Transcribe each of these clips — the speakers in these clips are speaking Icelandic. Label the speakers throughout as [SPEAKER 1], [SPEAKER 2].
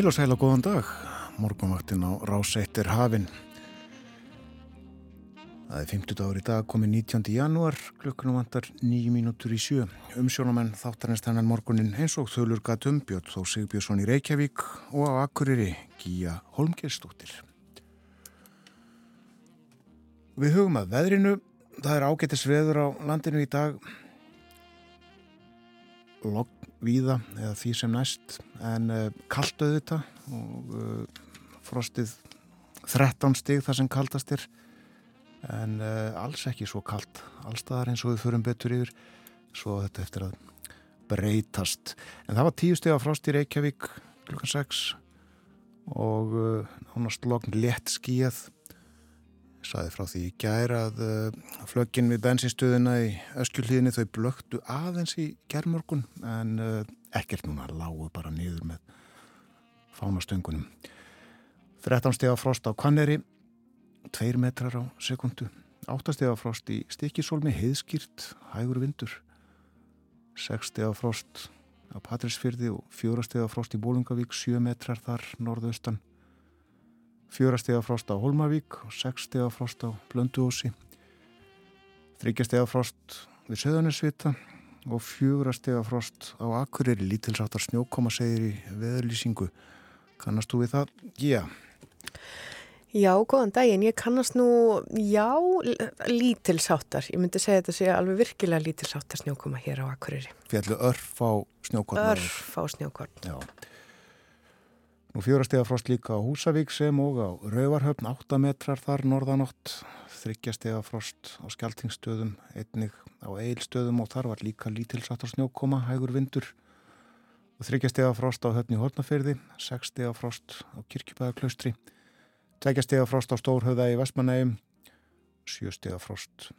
[SPEAKER 1] Heil og sæl og góðan dag, morgunvaktin á Ráseitt er hafinn. Það er 50 dagur í dag, komið 19. janúar, klukkunum vantar 9 mínútur í sjö. Umsjónamenn þáttarins þennan morgunin eins og þölur gatum Björn Þó Sigbjörnsson í Reykjavík og á Akureyri Gíja Holmgerstóttir. Við hugum að veðrinu, það er ágættis veður á landinu í dag, logg víða eða því sem næst en uh, kallt auðvita og uh, frostið 13 stig þar sem kaldast er en uh, alls ekki svo kallt allstaðar eins og við förum betur yfir svo þetta eftir að breytast. En það var 10 stig af frost í Reykjavík klukkan 6 og nánast logn létt skíjað saði frá því í gæra að uh, flöggin við bensinstöðuna í öskjulíðinni þau blöktu aðeins í gerðmörgun en uh, ekkert núna lágu bara niður með fánastöngunum. 13 steg af frost á Kanneri 2 metrar á sekundu 8 steg af frost í Stikisólmi heiðskýrt, hægur vindur. 6 steg af frost á Patrísfyrði og 4 steg af frost í Bólungavík 7 metrar þar norðaustan fjórastega frost á Holmavík og sexstega frost á Blönduósi. Þryggjastega frost við Söðanesvita og fjórastega frost á Akureyri. Lítilsáttar snjókoma segir í veðurlýsingu. Kannast þú við það? Já.
[SPEAKER 2] Já, góðan daginn, ég kannast nú já, lítilsáttar ég myndi segja þetta sé alveg virkilega lítilsáttar snjókoma hér á Akureyri.
[SPEAKER 1] Fjallu örf á snjókorn
[SPEAKER 2] Örf á snjókorn.
[SPEAKER 1] Já Nú fjórastega frost líka á Húsavík sem og á Rauvarhöfn, 8 metrar þar norðanótt, þryggjastega frost á Skeltingstöðum, einnig á Eilstöðum og þar var líka lítilsáttar snjókoma, hægur vindur. Og þryggjastega frost á höfni Hortnafyrði, 6 stega frost á Kirkjubæðaklaustri, tveggjastega frost á Stórhauða í Vestmanægum, 7 stega frost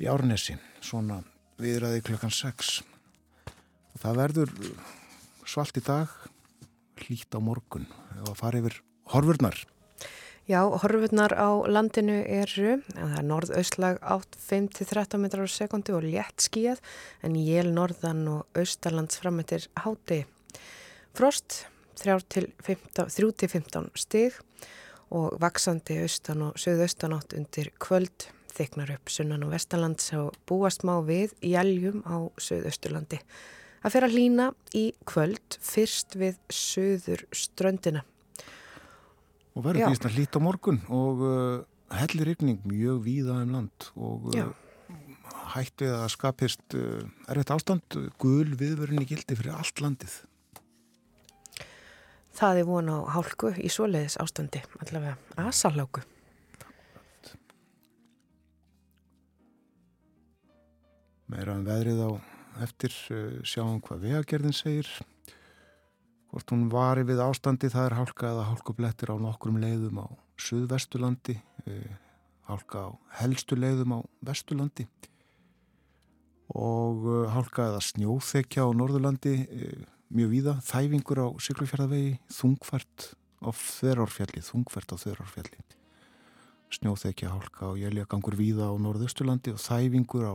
[SPEAKER 1] í Árnesi, svona viðræði klukkan 6 og það verður svalt í dag hlýtt á morgun og að fara yfir horfurnar.
[SPEAKER 2] Já, horfurnar á landinu eru, það er norðaustlag 8-5-13 metrar á sekundi og létt skíjað en jél norðan og austalands frammetir háti. Frost 3-15 stig og vaksandi austan og söðaustanátt undir kvöld þyknar upp sunnan og vestalands og búast má við jæljum á söðausturlandi að fyrir að lína í kvöld fyrst við söður ströndina.
[SPEAKER 1] Og verður því að hlýta morgun og uh, hellir ykning mjög víða um land og uh, hætti að skapist uh, erfitt ástand, gul viðvörunni gildi fyrir allt landið.
[SPEAKER 2] Það er von á hálku í svoleiðis ástandi, allavega aðsaláku.
[SPEAKER 1] Meira en um veðrið á eftir eh, sjáum hvað vegagerðin segir. Hvort hún vari við ástandi það er hálka eða hálkublettir á nokkrum leiðum á Suðvestulandi eh, hálka á helstu leiðum á Vestulandi og eh, hálka eða snjóþekja á Norðurlandi mjög víða, þæfingur á Siglufjörðavegi þungfært á þverjárfjalli þungfært á þverjárfjalli snjóþekja hálka og jæljagangur víða á Norðausturlandi og þæfingur á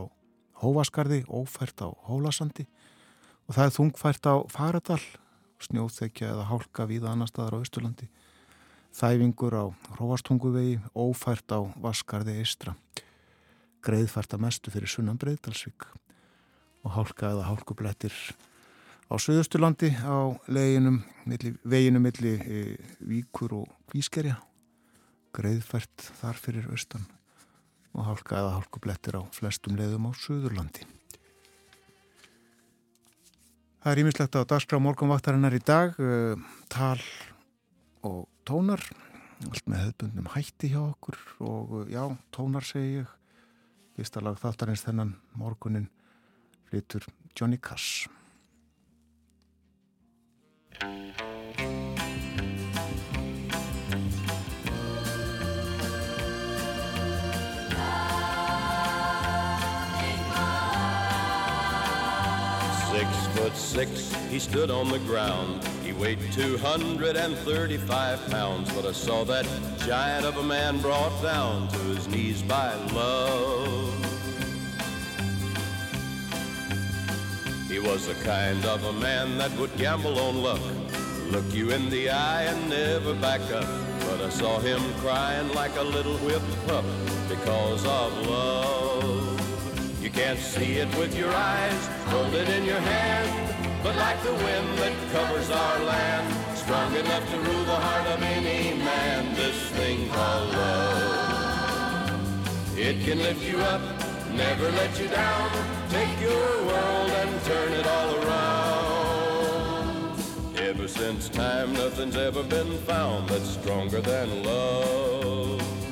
[SPEAKER 1] Hóvaskarði, ófært á Hólasandi. Og það er þungfært á Faradal, snjóþekja eða hálka víða annar staðar á Östurlandi, þæfingur á Róastunguvegi, ófært á Vaskarði Eistra, greiðfært að mestu fyrir sunnan Breiðdalsvík. Og hálka eða hálkublettir á Suðusturlandi á leginum, milli, veginum milli e, Víkur og Kvískerja, greiðfært þar fyrir Östan og hálka eða hálkublettir á flestum leiðum á Suðurlandi. Það er ímislegt á dagskrá morgunvaktarinnar í dag, uh, tal og tónar, allt með hefðbundnum hætti hjá okkur og uh, já, tónar segi ég, fyrsta lag þáttarins þennan morgunin flytur Johnny Cass.
[SPEAKER 3] Six he stood on the ground. He weighed 235 pounds, but I saw that giant of a man brought down to his knees by love. He was the kind of a man that would gamble on luck, look you in the eye and never back up. But I saw him crying like a little whipped pup because of love. Can't see it with your eyes, hold it in your hand. But like the wind that covers our land, strong enough to rule the heart of any man, this thing called love. It can lift you up, never let you down, take your world and turn it all around. Ever since time, nothing's ever been found that's stronger than love.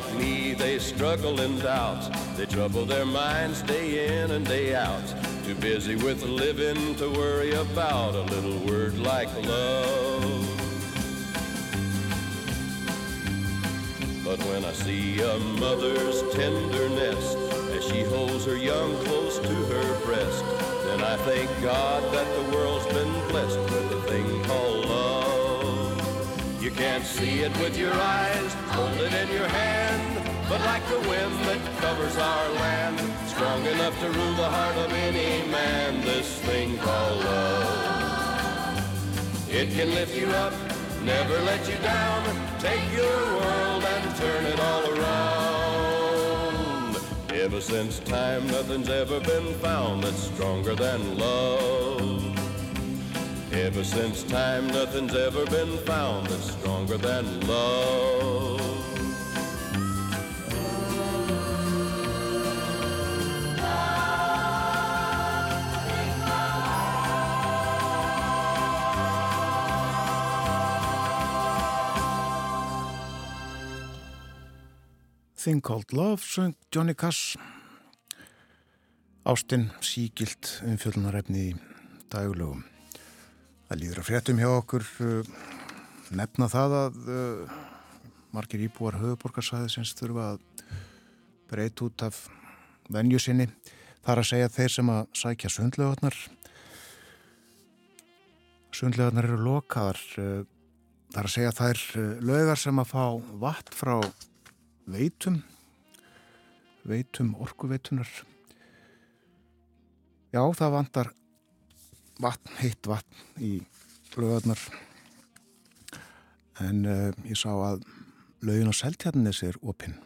[SPEAKER 3] Like me, they struggle and doubt. They trouble their minds day in and day out. Too busy with living to worry about a little word like love. But when I see a mother's tenderness as she holds her young close to her breast, then I thank God that the world's been blessed You can't see it with your eyes, hold it in your hand, but like the wind that covers our land, strong enough to rule the heart of any man, this thing called love. It can lift you up, never let you down, take your world and turn it all around. Ever since time, nothing's ever been found that's stronger than love. Ever since time, nothing's ever been found that's stronger than love.
[SPEAKER 1] Thing Called Love söng Johnny Cass Ástinn síkilt umfjöldunarefni í daglögum Það líður að fréttum hjá okkur uh, nefna það að uh, margir íbúar höfuborgarsæði sem þurfa að breyta út af venju sinni. Þar að segja þeir sem að sækja sundlegarnar sundlegarnar eru lokaðar uh, þar að segja þær lögar sem að fá vatn frá veitum veitum orkuveitunar já það vantar vatn, heitt vatn í lögarnar en uh, ég sá að lögin á seltjarnis er opinn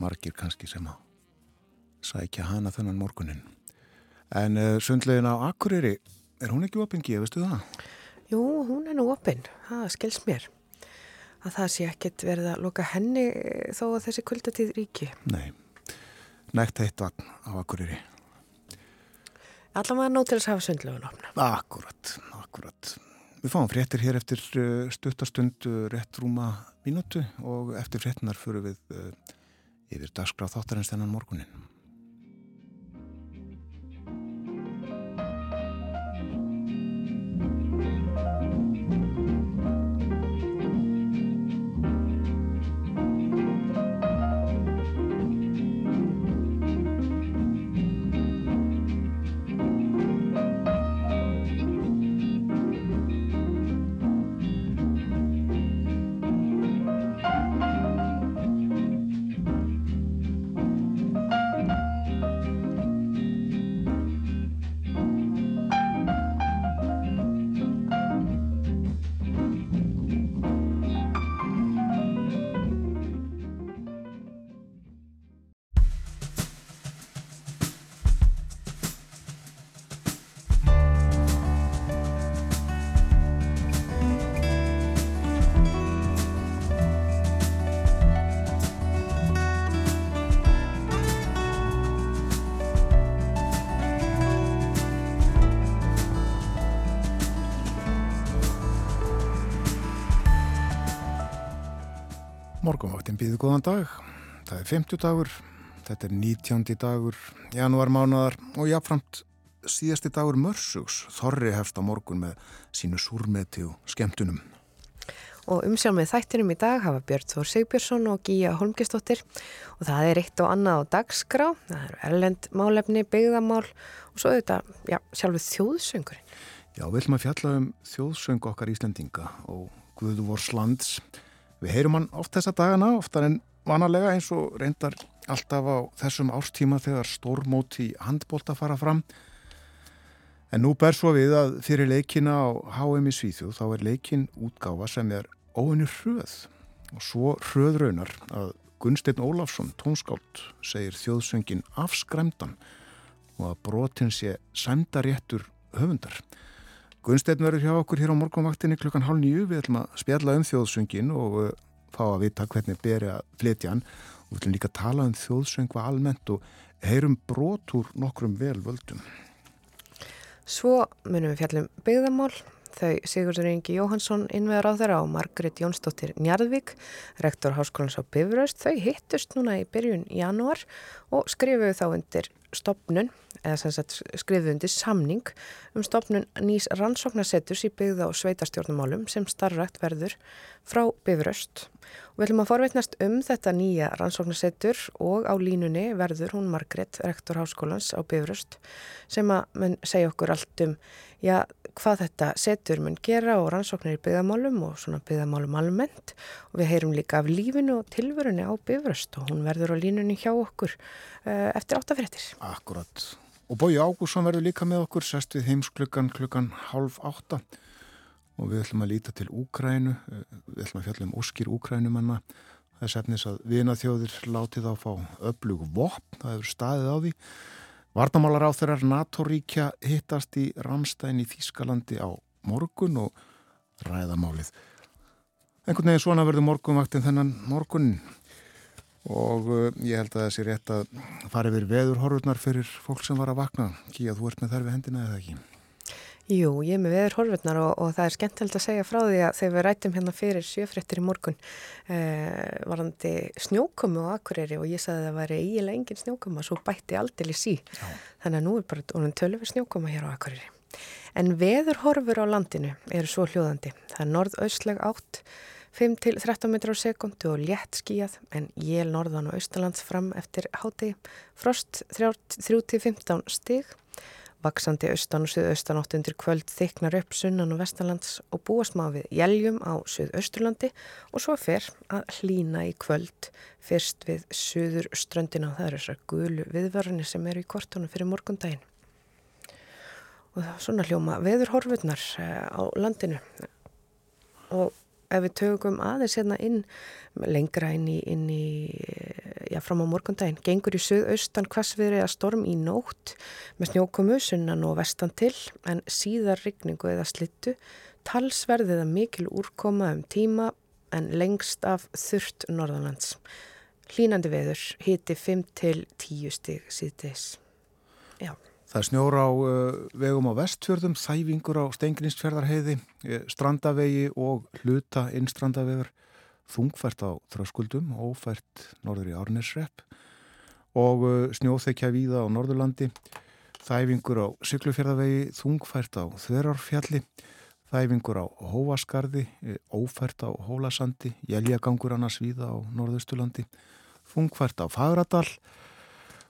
[SPEAKER 1] margir kannski sem að sækja hana þennan morgunin en uh, sundlegin á Akureyri er hún ekki opinn, gefistu það?
[SPEAKER 2] Jú, hún er nú opinn, það skils mér. Að það sé ekkert verið að loka henni þó að þessi kuldatíð ríki.
[SPEAKER 1] Nei, nægt heitt vatn á Akureyri.
[SPEAKER 2] Allavega nóg til þess að hafa sundlögun opna.
[SPEAKER 1] Akkurat, akkurat. Við fáum fréttir hér eftir uh, stuttastund uh, rétt rúma mínútu og eftir fréttinar fyrir við uh, yfir dagskráð þáttarins þennan morgunin. Býðu góðan dag. Það er 50 dagur, þetta er 19. dagur, janúar mánadar og jáfnframt síðasti dagur mörsugs. Þorri hefst á morgun með sínu súrmeti og skemmtunum.
[SPEAKER 2] og umsjá með þættinum í dag hafa Björn Þór Sigbjörnsson og Gíja Holmgistóttir og það er eitt og annað á dagskrá, það eru erlend málefni, byggðamál og svo þetta, já, sjálfuð þjóðsöngurinn.
[SPEAKER 1] Já, við ætlum að fjalla um þjóðsöng okkar Íslandinga og Guðu Vors lands. Við heyrum hann oft þessa dagana, oftar en vanalega eins og reyndar alltaf á þessum ástíma þegar stórmóti handbólta fara fram En nú ber svo við að fyrir leikina á HM í Svíþjóð þá er leikin útgáfa sem er óinni hröð og svo hröðraunar að Gunstein Ólafsson, tónskáld, segir þjóðsöngin afskræmdan og að brotin sé sæmdaréttur höfundar. Gunstein verður hjá okkur hér á morgunvaktinni klukkan hálf nýju, við ætlum að spjalla um þjóðsöngin og uh, fá að vita hvernig beri að fletja hann og við ætlum líka að tala um þjóðsöngva almennt og heyrum brot úr nokkrum velvöldum.
[SPEAKER 2] Svo munum við fjallum byggðamál. Þau Sigurður Ingi Jóhansson innvegar á þeirra og Margret Jónsdóttir Njarðvík, rektor Háskólans á Bifröst. Þau hittust núna í byrjun janúar og skrifuðu þá undir stopnun, eða skrifuðu undir samning um stopnun nýs rannsóknarsettus í byggða og sveitarstjórnumálum sem starfrækt verður frá Bifröst. Og við ætlum að forveitnast um þetta nýja rannsóknarsettur og á línunni verður hún Margret, rektor Háskólans á Bifröst, sem að mun segja okkur allt um já, hvað þetta setur mun gera og rannsóknir í byggðamálum og svona byggðamálum almennt og við heyrum líka af lífinu og tilvörunni á Bifröst og hún verður á línunni hjá okkur uh, eftir áttafréttir.
[SPEAKER 1] Akkurat. Og Bói Ágússon verður líka með okkur, sest við heimsklukkan klukkan halv átta og við ætlum að líta til Úkrænu, eh, við ætlum að fjalla um óskýr Úkrænumanna, það er sefnis að vina þjóðir látið á að fá öflug vopn, það hefur staðið á því. Vardamálar á þeirrar NATO-ríkja hittast í Ramstein í Þískalandi á morgun og ræðamálið. Einhvern veginn svona verður morgunvaktin þennan morgunin og uh, ég held að það sé rétt að fara yfir veðurhorfurnar fyrir fólk sem var að vakna. Kíja, þú ert með þær við hendina eða ekki?
[SPEAKER 2] Jú, ég er með veður horfurnar og, og það er skemmtilegt að segja frá því að þegar við rættum hérna fyrir sjöfrettir í morgun eh, varandi snjókomu og akkurýri og ég sagði að það væri eiginlega engin snjókoma svo bætti aldrei sí. Já. Þannig að nú er bara um tölur snjókoma hér á akkurýri. En veður horfur á landinu eru svo hljóðandi. Það er norðaustleg átt 5-13 metrar á sekundu og létt skíjað en jél norðan og austalands fram eftir háti frost 3-15 stig. Vaksandi austan og suðaustan átt undir kvöld þyknar upp sunnan og vestalands og búast maður við jæljum á suðausturlandi og svo fer að hlína í kvöld. Fyrst við suður ströndina og það eru þessar gulu viðvarni sem eru í kortunum fyrir morgundaginn. Og svona hljóma veðurhorfurnar eh, á landinu. Og ef við tökum aðeins hérna inn lengra inn í, inn í já, fram á morgundaginn, gengur í söðaustan hvassviðri að storm í nótt með snjókomu sunnan og vestan til en síðar rigningu eða slittu talsverðið að mikil úrkoma um tíma en lengst af þurft norðanlands. Hlínandi veður hiti 5 til 10 stig síðdeis. Já.
[SPEAKER 1] Það snjóra á uh, vegum á vestfjörðum, þæfingur á stengrinstfjörðarheiði, eh, strandavegi og hluta innstrandavegur, þungfært á þröskuldum, ófært norður í Árnesrepp og uh, snjóþekja víða á Norðurlandi, þæfingur á syklufjörðavegi, þungfært á Þverárfjalli, þæfingur á Hóaskarði, eh, ófært á Hólasandi, jæljagangur annars víða á Norðustulandi, þungfært á Fagradal,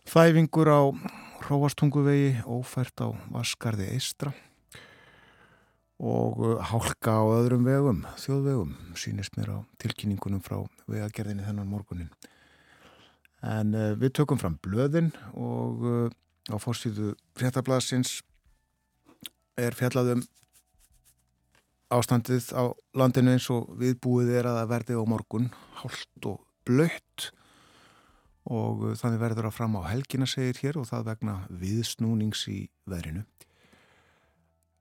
[SPEAKER 1] þæfingur á Hróastunguvegi, ófært á Vaskarði Eistra og uh, hálka á öðrum vegum, þjóðvegum, sínist mér á tilkynningunum frá vegagerðinni þennan morgunin. En uh, við tökum fram blöðin og uh, á fórstíðu fréttablasins er fjallaðum ástandið á landinu eins og viðbúið er að það verði á morgun, hálft og blött og uh, þannig verður að fram á helgina segir hér og það vegna viðsnúnings í veðrinu.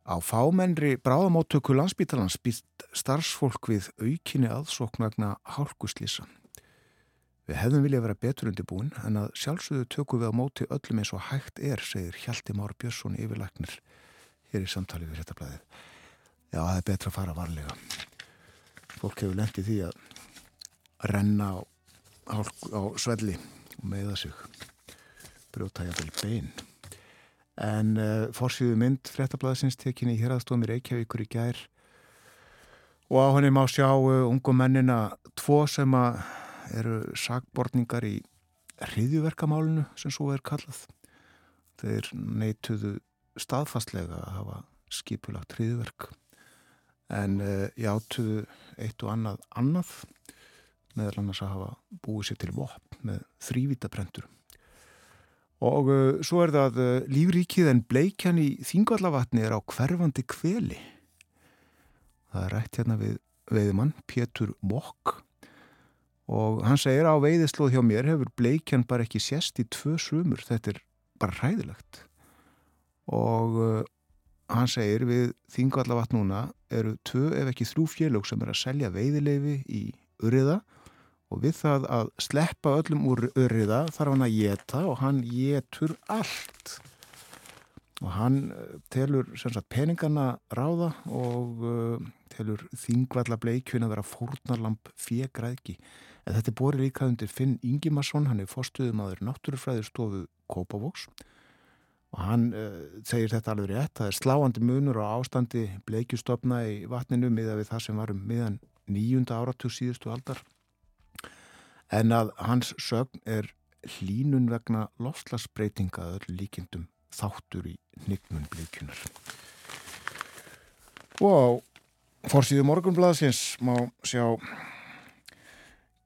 [SPEAKER 1] Á fámennri bráðamáttöku landsbítalans býtt starfsfólk við aukinni aðsóknagna hálkuslýsa. Við hefðum viljað vera betur undir búin en að sjálfsögðu tökum við á móti öllum eins og hægt er, segir Hjalti Már Björnsson yfirlæknir hér í samtali við réttablaðið. Já, það er betra að fara varlega. Fólk hefur lendið því að renna á, á svelli meða sig. Brjóta jafnvel bein. En uh, fórsýðu mynd frettablaðsins tekinni í hérastómi Reykjavíkur í gær. Og á henni má sjá uh, ungu mennina tvo sem eru sagbortningar í hriðjuverkamálinu sem svo er kallað. Þeir neituðu staðfastlega að hafa skipulagt hriðjuverk en uh, játuðu eitt og annað annað meðal annars að hafa búið sér til vopn með þrývítaprentur. Og uh, svo er það uh, lífríkið en bleikjan í þingvallavatni er á hverfandi kveli. Það er rætt hérna við veiðmann Pétur Mokk og hann segir á veiðislóð hjá mér hefur bleikjan bara ekki sérst í tvö sumur, þetta er bara hræðilegt og uh, hann segir við þingvallavatn núna eru tvö ef ekki þrjú félög sem er að selja veiðileifi í Uriða og við það að sleppa öllum úr Uriða þarf hann að geta og hann getur allt. Og hann uh, telur sagt, peningana ráða og uh, telur þingvalla bleikvinn að vera fórnarlamp fjegræðki en þetta er borið líka undir Finn Ingimarsson hann er fórstuðumadur náttúrufræðurstofu Kópavóks og hann uh, segir þetta alveg rétt það er sláandi munur og ástandi bleikjustofna í vatninu miða við það sem var um miðan nýjunda áratug síðustu aldar en að hans sögn er hlínun vegna lofslagsbreytinga öll líkindum þáttur í nignun bleikjunar og á fórsíðu morgunblæðsins má sjá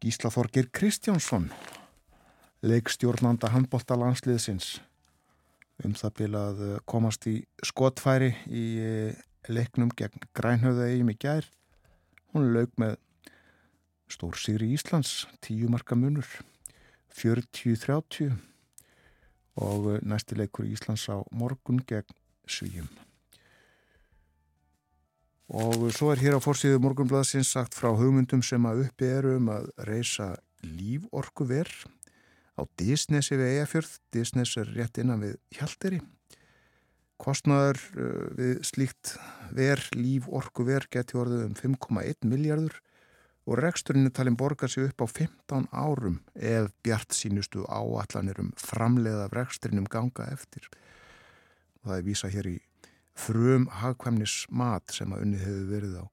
[SPEAKER 1] Gísla Þorgir Kristjánsson leikstjórnanda handbólta landsliðsins um það bilað komast í skotfæri í eh, leiknum gegn grænhauða eigum í gær. Hún lög með stór sigri Íslands, tíu marka munur 40-30 og næsti leikur Íslands á morgun gegn svíjum og svo er hér á fórsíðu morgunblaðsins sagt frá hugmyndum sem að uppi eru um að reysa líforkuver á Disneysi við Eyjafjörð. Disneys er rétt innan við Hjalteri kostnaður uh, við slíkt ver, líforkuver geti orðið um 5,1 miljardur og reksturinn er talin borga sig upp á 15 árum ef bjart sínustu áallanir um framleiða reksturinnum ganga eftir og það er vísa hér í frum hagkvæmnis mat sem að unnið hefur verið á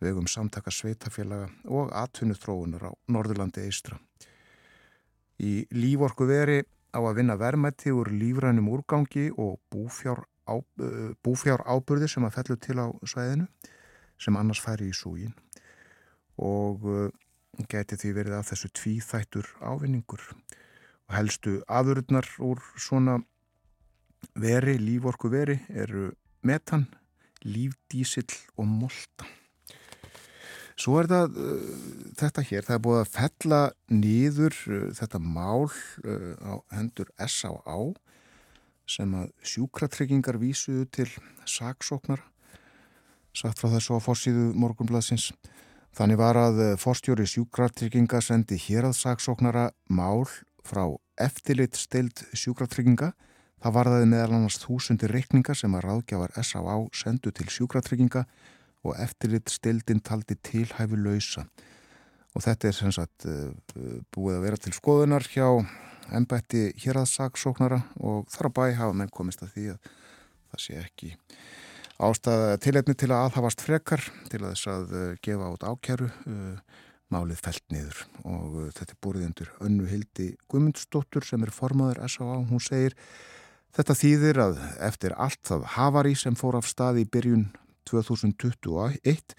[SPEAKER 1] vegum samtaka sveitafélaga og atvinnutróunar á Norðurlandi eistra. Í líforku veri á að vinna verðmætti úr lífrænum úrgangi og búfjár, á, búfjár áburði sem að fellur til á svæðinu sem annars færi í súgin og geti því verið af þessu tvíþættur ávinningur og helstu afurðnar úr svona veri, líforku veri eru metan, lífdísill og molta. Svo er það uh, þetta hér, það er búið að fella nýður uh, þetta mál á hendur S.A.A. sem að sjúkratryggingar vísuðu til saksóknar, satt frá þessu á fórsíðu morgunbladsins. Þannig var að fórstjóri sjúkratrygginga sendi hér að saksóknara mál frá eftirlit stild sjúkratrygginga Það varðaði meðal annars þúsundir reikninga sem að ráðgjafar S.A.A. sendu til sjúkratrygginga og eftirlit stildin taldi tilhæfu lausa. Og þetta er sem sagt eh, búið að vera til skoðunar hjá ennbætti hér að saksóknara og þar á bæ hafa menn komist að því að það sé ekki ástæða tilhæfni til að aðhafast frekar til að þess að eh, gefa át ákjæru uh, málið felt niður og uh, þetta er búið undir önnu hildi Guðmundsdóttur sem er formaður S.A.A. Hún segir Þetta þýðir að eftir allt það hafari sem fór af stað í byrjun 2021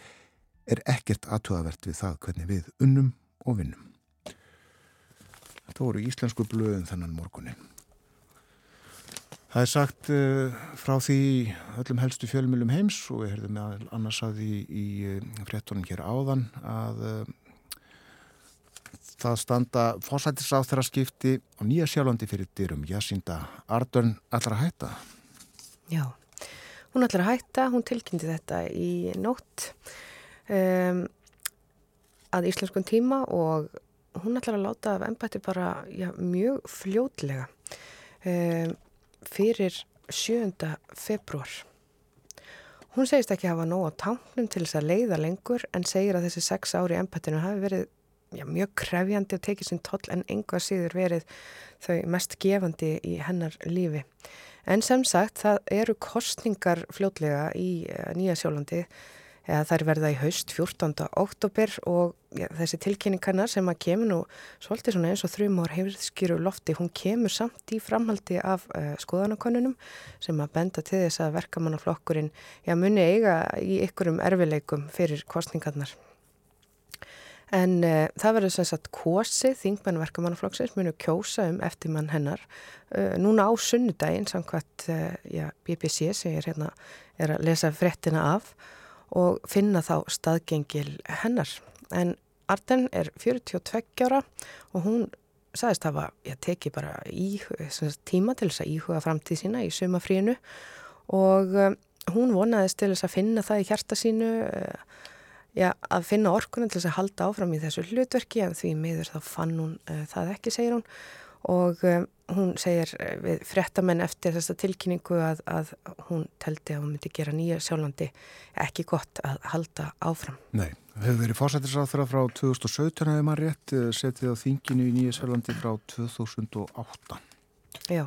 [SPEAKER 1] er ekkert aðtöðavert við það hvernig við unnum og vinnum. Þetta voru íslensku blöðun þennan morgunin. Það er sagt uh, frá því öllum helstu fjölmjölum heims og við herðum annars að því í uh, fréttunum hér áðan að uh, það standa fósættisáð þeirra skipti á nýja sjálfandi fyrir dyrum. Jacinda Ardern ætlar að hætta.
[SPEAKER 2] Já, hún að hætta. Hún tilkynnti þetta í nótt um, að íslenskun tíma og hún að láta af ennbætti bara já, mjög fljótlega um, fyrir 7. februar. Hún segist ekki hafa nóg á tánknum til þess að leiða lengur en segir að þessi sex ári ennbættinu hafi verið já, mjög krefjandi og tekið sinn toll en enga síður verið þau mest gefandi í hennar lífi. En sem sagt, það eru kostningar fljótlega í eh, Nýja Sjólandi eða þær verða í haust 14. oktober og ja, þessi tilkynningarna sem að kemur nú svolítið svona eins og þrjumár hefurskýru lofti, hún kemur samt í framhaldi af uh, skoðanakonunum sem að benda til þess að verkamannaflokkurinn já, muni eiga í ykkurum erfileikum fyrir kostningarnar. En uh, það verður sem sagt kosið, þingmennverkamannaflokksins munu kjósa um eftirmann hennar uh, núna á sunnudaginn samkvæmt uh, BBC sem ég er, hérna, er að lesa frettina af og finna þá staðgengil hennar. En Arden er 42 ára og hún sagðist að ég teki bara í, tíma til þess að íhuga framtíð sína í sumafrínu og um, hún vonaðist til þess að finna það í hjarta sínu uh, já, að finna orkunum til þess að halda áfram í þessu hlutverki en því miður þá fann hún uh, það ekki, segir hún og um, hún segir eh, við frettamenn eftir þessa tilkynningu að, að hún teldi að hún myndi gera nýja sjálfandi ekki gott að halda áfram.
[SPEAKER 1] Nei, það hefur verið fórsættisáþra frá 2017 hefur maður rétt eh, setið á þinginu í nýja sjálfandi frá 2008.
[SPEAKER 2] Já,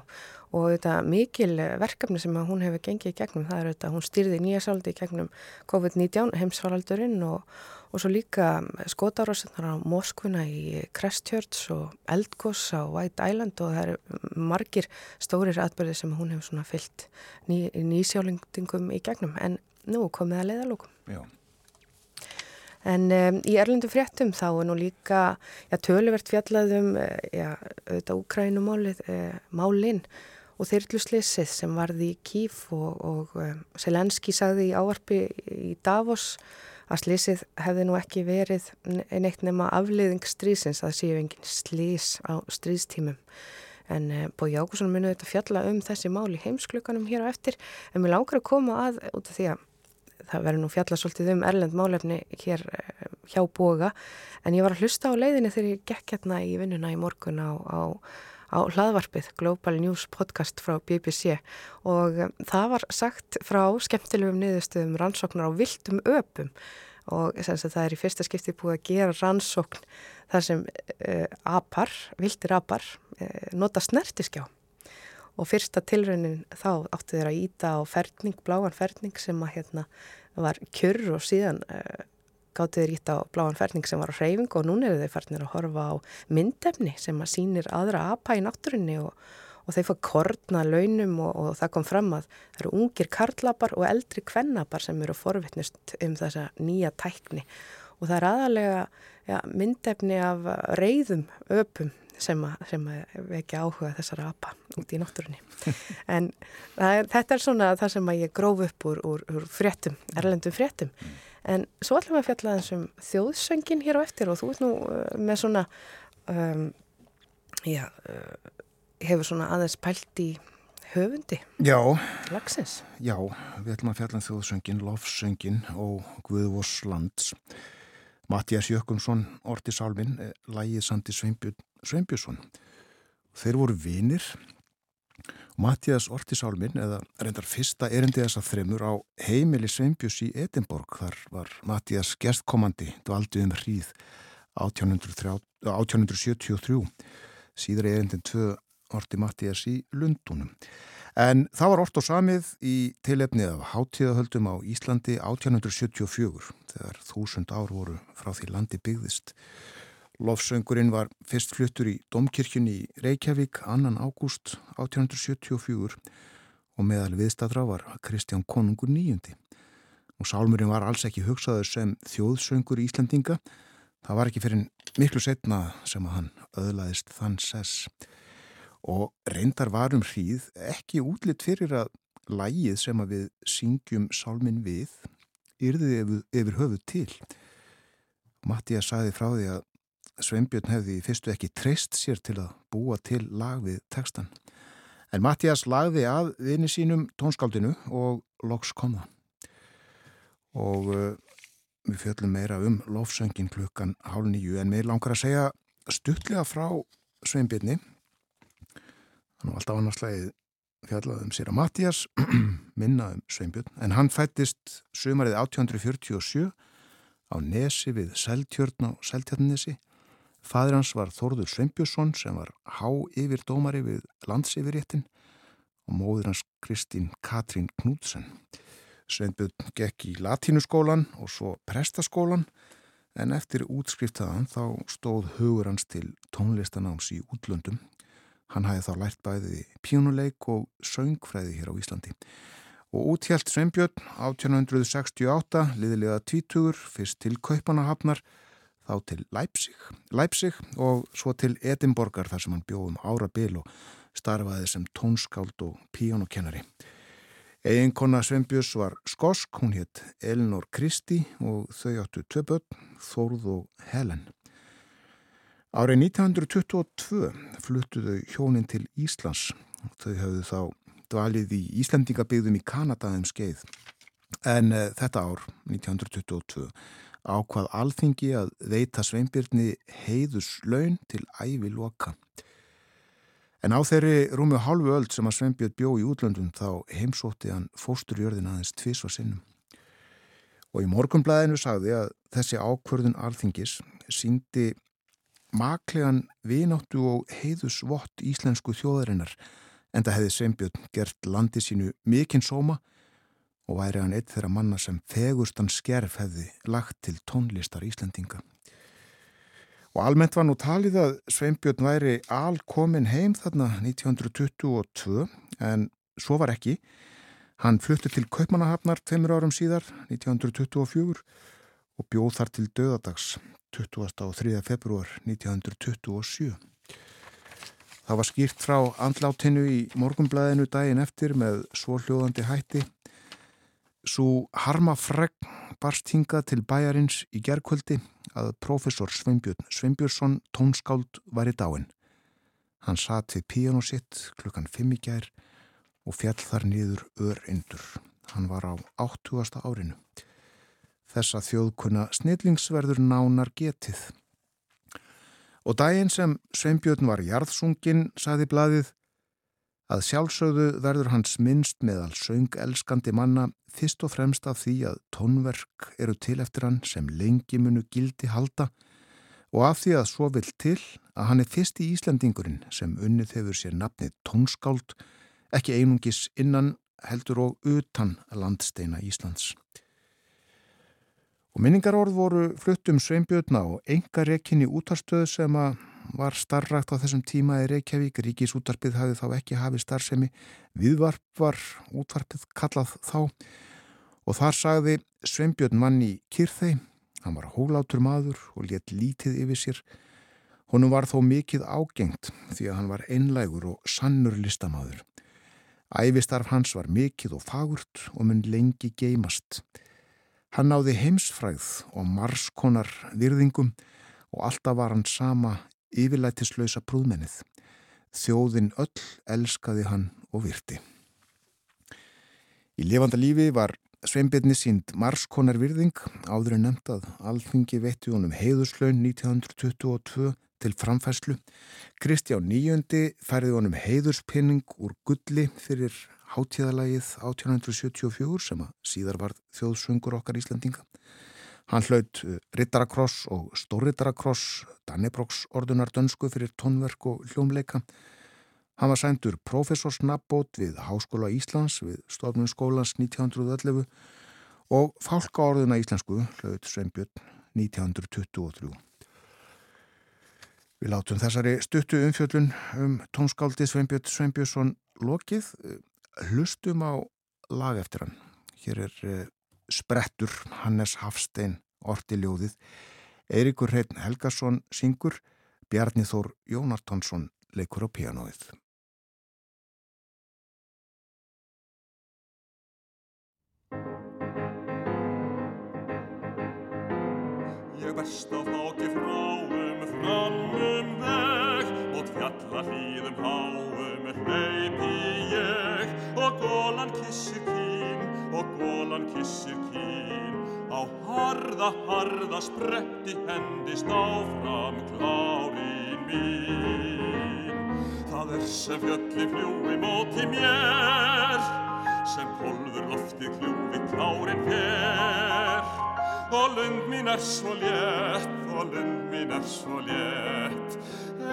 [SPEAKER 2] og þetta mikil verkefni sem hún hefur gengið í gegnum það er þetta, hún styrði nýja sjálfandi í gegnum COVID-19 heimsfaraldurinn og og svo líka skotarósunar á Moskvuna í Christchurch og Eldgoss á White Island og það eru margir stórir atbyrði sem hún hefur svona fyllt ný, nýsjálingdingum í gegnum en nú komið að leiðalókum. Já. En um, í erlendum fréttum þá er nú líka ja, töluvert fjallaðum eh, ja, auðvitað Ukrænumálið eh, málinn og þyrluslissið sem varði í Kíf og, og um, Selenski sagði í áarpi í Davos að slísið hefði nú ekki verið neitt nema afliðing strísins að séu engin slís á strístímum. En uh, Bói Ágússon munið þetta fjalla um þessi mál í heimsklukanum hér á eftir en mér langar að koma að út af því að það verður nú fjalla svolítið um erlend málefni hér uh, hjá Bóga en ég var að hlusta á leiðinni þegar ég gekk hérna í vinnuna í morgun á, á á hlaðvarpið Global News podcast frá BBC og um, það var sagt frá skemmtilegum niðurstöðum rannsóknar á viltum öpum. Og það er í fyrsta skipti búið að gera rannsókn þar sem uh, apar, viltir apar uh, nota snertiskjá. Og fyrsta tilraunin þá áttu þeir að íta á ferning, bláan ferning sem að hérna var kjörr og síðan uh, gáttu þeir ítt á bláan ferning sem var á hreyfingu og núna eru þeir færnir að horfa á myndefni sem að sínir aðra apa í náttúrunni og, og þeir fá kortna launum og, og það kom fram að það eru ungir karlapar og eldri kvennapar sem eru forvittnust um þessa nýja tækni. Og það er aðalega ja, myndefni af reyðum öpum sem að, sem að vekja áhuga þessara apa út í náttúrunni. En er, þetta er svona það sem að ég gróf upp úr, úr, úr fréttum, erlendum fréttum En svo ætlum við að fjalla þessum þjóðsöngin hér á eftir og þú ert nú uh, með svona, um, já, uh, hefur svona aðeins pælt í höfundi.
[SPEAKER 1] Já.
[SPEAKER 2] Lagsins.
[SPEAKER 1] Já, við ætlum að fjalla um þjóðsöngin, lofsöngin og Guðvors lands. Mattias Jökunsson, Orti Sálvin, eh, lægið Sandi Sveinbjörnsson. Þeir voru vinir Mattias Ortisálmin eða reyndar fyrsta erindi þess að þremur á heimili Sveinbjörns í Edinborg. Þar var Mattias gestkomandi dvaldi um hríð 1873 síðar erindin tvö orti Mattias í Lundunum en það var orð og samið í tilefnið af hátíðahöldum á Íslandi 1874 þegar þúsund ár voru frá því landi byggðist Lofsöngurinn var fyrst fluttur í Domkirkjunni í Reykjavík 2. ágúst 1874 og meðal viðstadra var Kristján Konungur nýjundi. Og sálmurinn var alls ekki hugsaður sem þjóðsöngur í Íslandinga. Það var ekki fyrir miklu setna sem að hann öðlaðist þann sess. Og reyndar varum hríð ekki útlitt fyrir að lægið sem að við syngjum sálminn við yrði yfir, höfuð til. Mattias sagði frá því að Sveinbjörn hefði fyrstu ekki treyst sér til að búa til lag við tekstan. En Mattias lagði að vini sínum tónskáldinu og loks kom það. Og uh, við fjöllum meira um lofsöngin klukkan hálf nýju en mér langar að segja stuttlega frá Sveinbjörni. Hann var alltaf annarslegið fjallað um sér að Mattias minna um Sveinbjörn en hann fættist sumarið 1847 á Nesi við Seltjörn á Seltjörnnesi Fadir hans var Þorður Sveinbjörnsson sem var há yfir dómari við landsyfirréttin og móður hans Kristín Katrín Knúdsen. Sveinbjörn gekk í latínuskólan og svo prestaskólan en eftir útskriftaðan þá stóð hugur hans til tónlistanáms í útlöndum. Hann hæði þá lært bæði pínuleik og söngfræði hér á Íslandi. Og úthjælt Sveinbjörn 1868 liðilega tvítugur fyrst til Kaupanahafnar þá til Leipzig, Leipzig og svo til Edimborgar þar sem hann bjóðum ára bil og starfaði sem tónskáld og píjónukennari. Eginkonna Sveinbjörns var skosk, hún hétt Elinor Kristi og þau áttu börn, Þórð og Helen. Árið 1922 fluttuðu hjónin til Íslands. Þau hafðu þá dvalið í Íslandingabigðum í Kanada um skeið. En uh, þetta ár, 1922, ákvað alþingi að veita Sveinbjörni heiðus laun til ævi loka. En á þeirri rúmu hálfu öll sem að Sveinbjörn bjó í útlöndum þá heimsótti hann fósturjörðin aðeins tvís og sinnum. Og í morgunblæðinu sagði að þessi ákvörðun alþingis síndi maklegan vináttu og heiðusvott íslensku þjóðarinnar en það hefði Sveinbjörn gert landi sínu mikinn sóma og væri hann eitt þeirra manna sem fegustan skerf hefði lagt til tónlistar Íslandinga. Og almennt var nú talið að Sveinbjörn væri alkomin heim þarna 1922 en svo var ekki. Hann flutti til Kaupmannahafnar tveimur árum síðar 1924 og bjóð þar til döðadags 20. og 3. februar 1927. Það var skýrt frá andlátinu í morgumblæðinu daginn eftir með svóljóðandi hætti. Svo harma fregn barst hingað til bæjarins í gerðkvöldi að profesor Sveinbjörn Sveinbjörnsson tónskáld var í dáin. Hann satt við píjánu sitt klukkan fimm í gær og fjall þar niður öryndur. Hann var á 80. árinu. Þessa þjóðkunna snillingsverður nánar getið. Og daginn sem Sveinbjörn var jarðsungin, saði bladið, að sjálfsögðu verður hans minnst meðal söngelskandi manna fyrst og fremst af því að tónverk eru til eftir hann sem lengi munu gildi halda og af því að svo vil til að hann er fyrst í Íslandingurinn sem unnið hefur sér nafnið tónskáld, ekki einungis innan heldur og utan landsteina Íslands. Og minningarorð voru fluttum Sveinbjörna og enga rekinni útarstöðu sem að var starrakt á þessum tíma í Reykjavík, Ríkisútarpið hafið þá ekki hafið starfsemi, viðvarp var útvarpið kallað þá og þar sagði Sveinbjörn mann í Kyrþei, hann var hólátur maður og létt lítið yfir sér, honum var þó mikið ágengt því að hann var einlægur og sannur listamaður. Ævistarf hans var mikið og fagurt og mun lengi geimast. Hann náði heimsfræð og marskonar virðingum og alltaf var hann sama yfirlætislausa prúðmennið. Þjóðin öll elskaði hann og virti. Í lifanda lífi var Sveinbjörni sínd marskonar virðing áður en nefnt að alþingi veitti honum heiðuslaun 1922 til framfæslu. Kristján Níundi færði honum heiðurspinning úr gulli fyrir hátíðalagið 1874 sem að síðar var þjóðsöngur okkar Íslandinga. Hann hlaut uh, Rittarakross og Stórrittarakross, Dannebroks ordunar dönsku fyrir tónverk og hljómleika. Hann var sændur profesorsnabbót við Háskóla Íslands við stofnum skólans 1911 og fálkaorðuna íslensku hlaut Sveinbjörn 1923. Við látum þessari stuttu umfjöllun um tónskáldi Sveinbjörn Sveinbjörnsson lokið. Hlustum á lag eftir hann. Hér er uh, sprettur Hannes Hafstein orti ljóðið. Eirikur Hreitn Helgason syngur Bjarni Þór Jónartonsson leikur á pianoið
[SPEAKER 4] Ég best á þáki fráum framum veg og fjalla hlýðum háum hleypi ég og gólan kissir kín og gólan kissir kín á harða, harða spretti hendist áfram klárin mín. Það er sem fjalli fljúi móti mér sem kolfur lofti kljúfi klárin fér og lund mín er svo létt og lund mín er svo létt.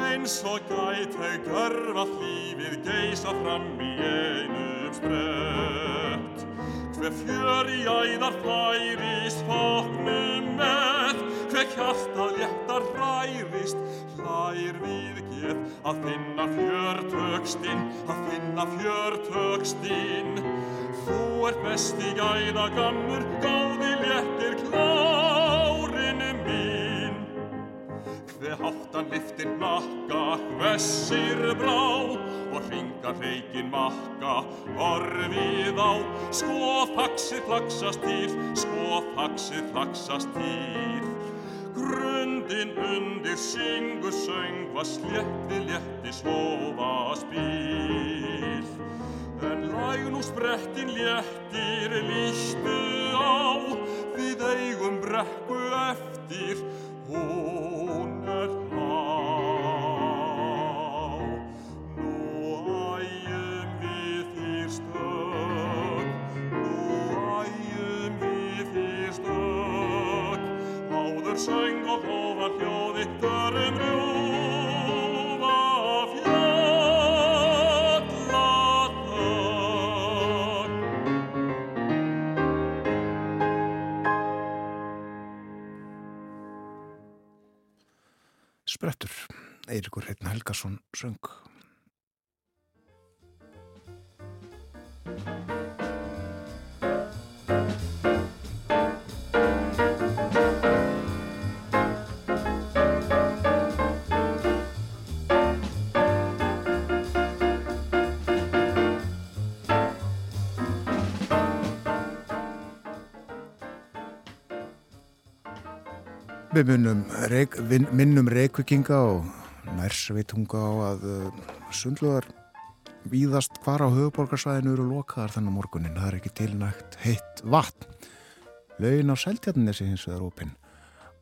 [SPEAKER 4] Eins og gæt hei görfa lífið geisa fram í einum sprett hver fjör í æðar færist fóknum með, hver hjarta léttar hrærist, hlær við geð, að finna fjörtökstinn, að finna fjörtökstinn. Þú ert best í gæða gammur, góði léttir klárinu. Hver háttan liftir nakka, hvessir brá og hringar reikin makka, orfið á. Skoð faxið flaksast til, skoð faxið flaksast til. Grundin undir syngur söng, var slétti létti sofa spil. En læg nú sprettin léttir lístu á, við eigum brekku eftir, söng og hóvar hljóði, förum rjúfa
[SPEAKER 1] Eirikur Hreitn Helgason söng. Við minnum, reik, minnum reykvikinga og nærsveitunga á að uh, sundluðar víðast hvar á höfuborgarsvæðinu eru lokaðar þannig morgunin. Það er ekki tilnægt heitt vatn. Laugin á seltjarninesi hins vegar opinn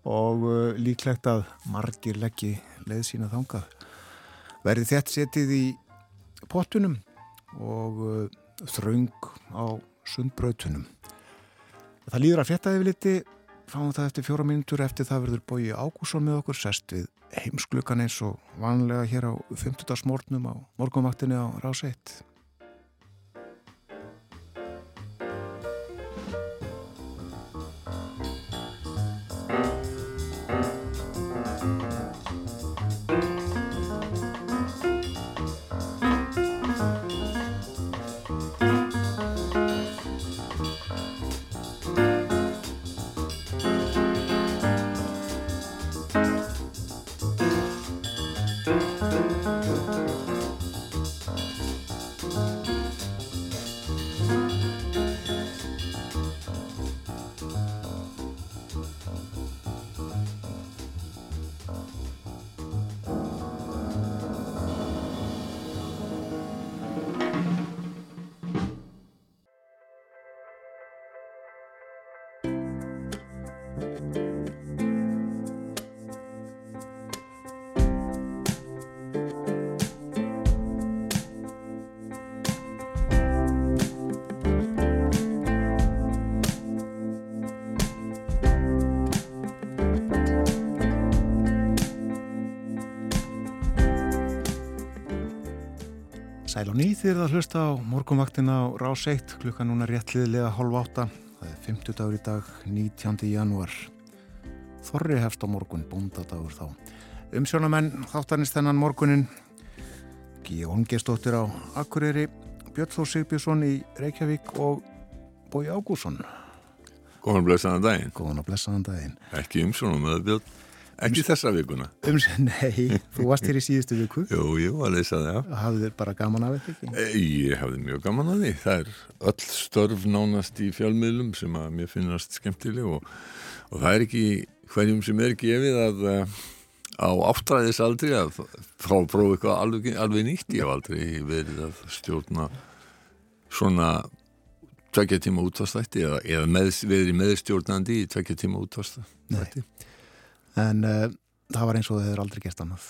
[SPEAKER 1] og uh, líklegt að margir leggji leið sína þangað. Verði þett setið í pottunum og uh, þraung á sundbrautunum. Það líður að frétta yfir liti fáum það eftir fjóra mínútur eftir það verður bói Ágússon með okkur sest við heimsklukan eins og vanlega hér á 50. smórnum á morgunvaktinni á Rás nýð þér að hlusta á morgunvaktina á Rás 1 klukka núna réttliðlega hálf átta það er 50 dagur í dag 19. janúar Þorri hefst á morgun, bóndadagur þá Umsjónamenn þáttanist þennan morgunin Gíón Gestóttir á Akureyri Björn Þór Sigbjörnsson í Reykjavík og Bói Ágússon
[SPEAKER 5] Góðan blessaðan daginn.
[SPEAKER 1] Góðan blessaðan daginn
[SPEAKER 5] Ekki umsjónum með björn. Ekki þessa vikuna.
[SPEAKER 1] Ums, Nei, þú varst hér í síðustu viku
[SPEAKER 5] Jú, jú, að leysa það, já.
[SPEAKER 1] Hafðu þér bara gaman af þetta ekki?
[SPEAKER 5] E, Ég hefði mjög gaman að því. Það er öll störf nánast í fjölmiðlum sem að mér finnast skemmtileg og, og það er ekki hverjum sem er gefið að uh, á áttræðisaldri að frá að prófa eitthvað alveg, alveg nýtt. Ég hef aldrei verið að stjórna svona tvekja tíma útvastætti eða, eða með, verið meðstjórnandi í tvekja tíma útvastætti.
[SPEAKER 1] En uh, það var eins og þau hefur aldrei gert annað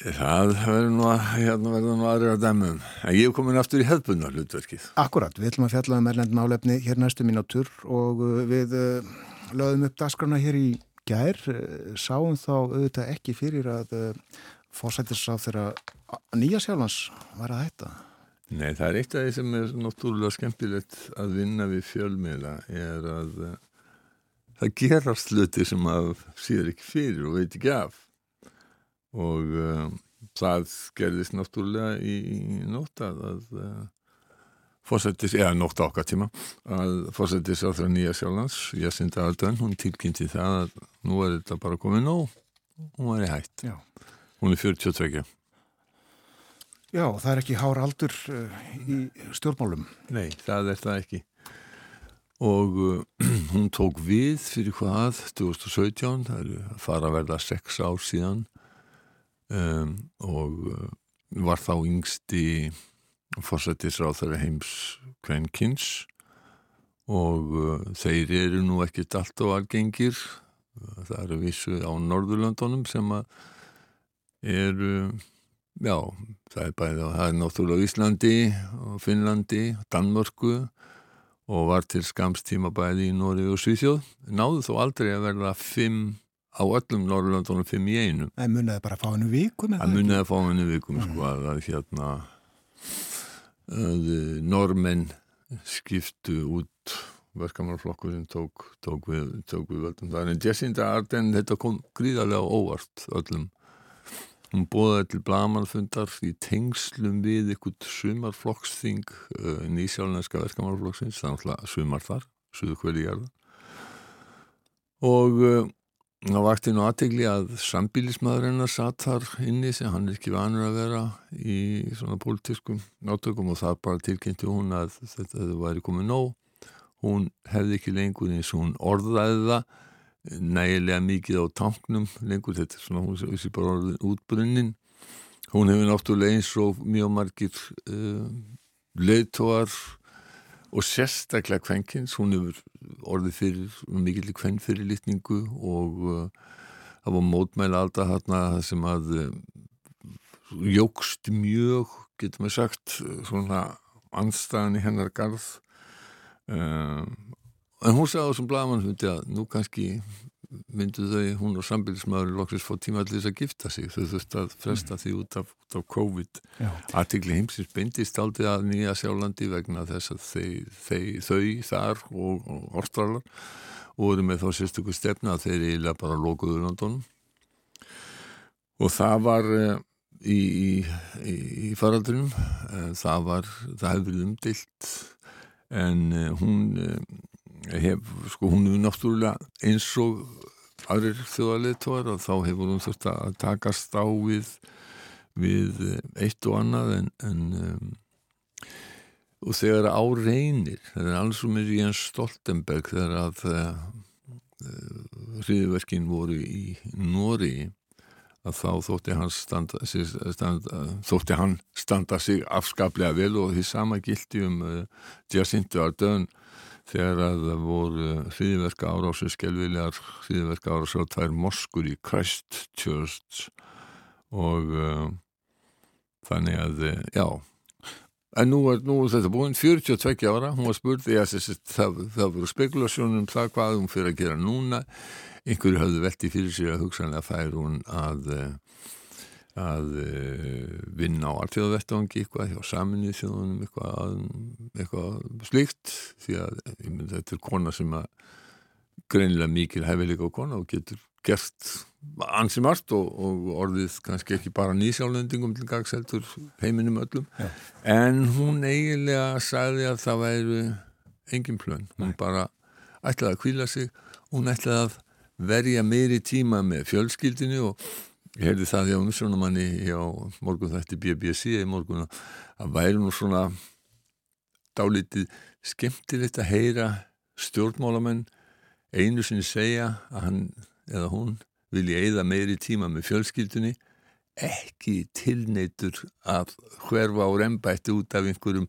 [SPEAKER 5] Það verður nú, að- hérna verður nú aðrir að dæmum. En ég hef komin aftur í hefðbundna hlutverkið.
[SPEAKER 1] Akkurat, við ætlum að fjalla um erlend málefni hér næstu mínútur og uh, við uh, lögðum upp dasgrana hér í gær, sáum þá auðvitað ekki fyrir að uh, fórsættis á þeirra nýja sjálfans var að hætta.
[SPEAKER 5] Nei, það er eitt af því sem er náttúrulega skemmtilegt að vinna við fjölmiðla er að uh, það gerast hluti sem að síður ekki fyrir og veit ekki af og uh, það gerðist náttúrulega í, í nótt að, að uh, fórsættis, eða nótt okkar tíma að fórsættis á það nýja sjálfans Jacinda Ardern, hún tilkynnti það að nú er þetta bara komið nóg hún var í hætt
[SPEAKER 1] Já.
[SPEAKER 5] hún er 42
[SPEAKER 1] Já, það er ekki hár aldur uh, í stjórnmálum.
[SPEAKER 5] Nei, það er það ekki og uh, hún tók við fyrir hvað 2017, það er að fara að verða sex ár síðan. Um, og uh, var þá yngsti fórsættisráþara heims kvenkins. Og uh, þeir eru nú ekkert allt og algengir. Það eru vissu á Norðurlandunum sem að eru já, það er bæðið það er náttúrulega á Íslandi og Finnlandi, Danmörku og var til skamstíma bæði í Nóri og Svíþjóð náðu þó aldrei að verða fimm á öllum Norrlandunum fimm í einu.
[SPEAKER 1] Það muniði bara að fá hennu viku með
[SPEAKER 5] það muniði að fá hennu vikum sko að, að hérna að normenn skiptu út verkamannflokkurinn tók, tók, við, tók við völdum það en Jacinda Ardern þetta kom gríðarlega óvart öllum hún bóðaði til blamanfundar í tengslum við ykkur sumarflokksþing uh, nýsjálfnænska verkamannflokksins þannig að sumar þar, suðu hverju gerða og uh, það vakti nú aðtegli að sambílismæður hennar satt þar inni sem hann er ekki vanur að vera í svona pólitískum nátökum og það bara tilkynnti hún að þetta væri komið nóg. Hún hefði ekki lengur eins og hún orðaði það nægilega mikið á tanknum lengur. Þetta er svona, hún sé bara útbrunnin. Hún hefur náttúrulega eins og mjög margir uh, leiðtóar og sérstaklega kvenkins, hún hefur orðið fyrir mikill kvenn fyrir litningu og uh, það var mótmæla alltaf þarna sem að uh, jógst mjög, getur maður sagt svona anstæðan í hennar garð en hún sagði á þessum blagamann að nú kannski myndu þau, hún og sambilsmaður loksist fór tíma allir þess að gifta sig. Þau þurfti að fresta því út af, út af COVID. Aðtikli heimsins beindist aldrei að nýja sjálflandi vegna þess að þau, þau, þau þar og, og orstralar voru með þá sérstökur stefna að þeir eiginlega bara lokuðu Londonum og það var uh, í, í, í faraldrinum uh, það var, það hefði umdilt en uh, hún hef, sko hún hefur náttúrulega eins og aðrir þjóðarleitóar og þá hefur hún þurft að takast á við við eitt og annað en, en um, og þegar á reynir það er alls og mér í en Stoltenberg þegar að uh, hriðverkin voru í Nóri að þá þótti hann standa, standa, þótti hann standa sig afskaplega vel og því sama gildi um uh, Jacinto Ardern þegar að það voru hriðverka árásu skelvilegar hriðverka árásu á tvær moskur í Christchurch og uh, þannig að, já. En nú er, nú er þetta búin 42 ára, hún var spurt ja, það, það voru spekulasjónum um það hvað hún fyrir að gera núna. Einhverju hafði velti fyrir sig að hugsanlega fær hún að að vinna á alltjóðavettvangi eitthvað hjá saminnið þjóðunum eitthvað, eitthvað slíkt því að myndi, þetta er kona sem að greinilega mikil hefileika á kona og getur gert ansi margt og, og orðið kannski ekki bara nýsjálendingum til gagseltur heiminum öllum Já. en hún eiginlega sagði að það væri engin plön, hún Nei. bara ætlaði að kvíla sig, hún ætlaði að verja meiri tíma með fjölskyldinu og ég heyrði það hjá umsjónumanni hjá morgun þætti BBC í morgun að væri nú svona dálítið skemmtilegt að heyra stjórnmálamenn einu sinni segja að hann eða hún vilja eigða meiri tíma með fjölskyldunni ekki tilneitur að hverfa á rembætti út af einhverjum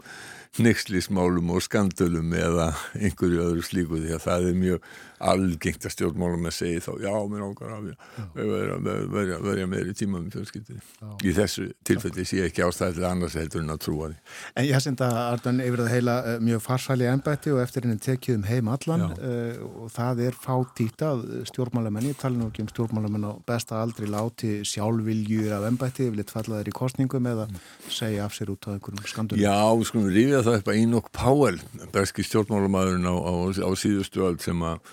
[SPEAKER 5] nexlismálum og skandölum eða einhverju öðru slíku því að það er mjög algengt að stjórnmálum að segja þá já, mér ákvar að verja meiri tíma með fjölskyldinni í þessu tilfelli sé ekki ástæðilega annars heldur en að trúa því.
[SPEAKER 1] En ég senda Ardan yfir að heila uh, mjög farsæli ennbætti og eftir henni tekið um heim allan uh, og það er fátíta stjórnmálamenn, ég tala nú ekki um stjórnmálamenn á besta aldri láti sjálfvilju af ennbætti yfir lit fallaðir í kostningum eða segja af sér út á einhverjum skandunum.
[SPEAKER 5] Já, við skulum rífið það upp að Enoch Powell, berski stjórnmálamæðurinn á, á, á síðustu öll sem að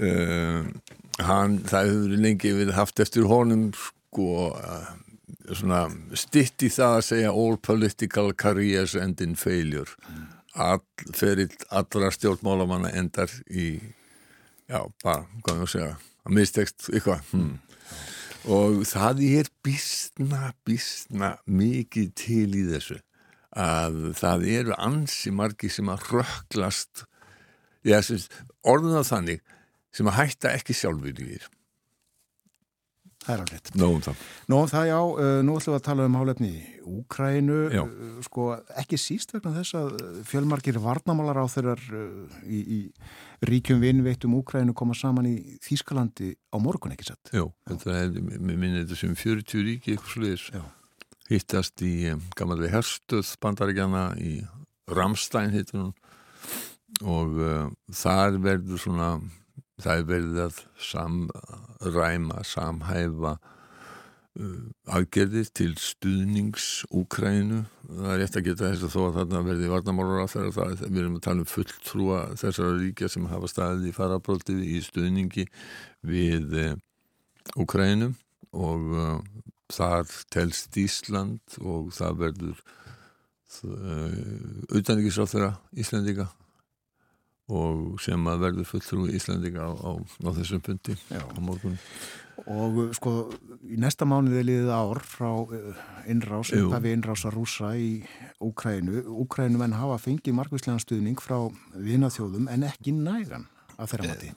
[SPEAKER 5] uh, hann, það hefur lengi við haft eftir honum sko uh, svona stitt í það að segja all political careers end in failure all, ferill allra stjórnmálamanna endar í já, bara, hvað ég að segja að mistekst eitthvað hmm. Og það er bísna, bísna mikið til í þessu að það eru ansi margi sem að rökklast orðun á þannig sem að hætta ekki sjálfur í þér
[SPEAKER 1] Það er alveg.
[SPEAKER 5] Nóum það.
[SPEAKER 1] Nóum það, já. Uh, nú ætlum við að tala um hálefni í Úkrænu. Uh, sko, ekki síst vegna þess að fjölmarkir varnamálar á þeirrar uh, í, í ríkjum vinnveitum Úkrænu koma saman í Þýskalandi á morgun, ekki sett?
[SPEAKER 5] Jó, þetta er, mér minnir þetta sem 40 ríki eitthvað sluðis. Hittast í um, gammalvi herstöð bandaríkjana í Ramstein hittur hún og þar verður svona það er verið að samræma, samhæfa uh, aðgerðir til stuðnings Úkrænu. Það er rétt að geta þess að þó að þarna verði varnamálur á þeirra það. Við erum að tala um fulltrúa þessara ríkja sem hafa staðið í farabróldið í stuðningi við uh, Úkrænu og uh, þar telst Ísland og það verður auðvitaðningisráð þeirra Íslandika og sem að verður fulltrú í Íslandika á, á, á þessum pundi á morgun.
[SPEAKER 1] Og sko í næsta mánuði liðið ár frá eh, innrás, upphæfi innrása rúsa í Úkrænu Úkrænu menn hafa fengið margvíslega stuðning frá vinaþjóðum en ekki nægan að þeirra mati.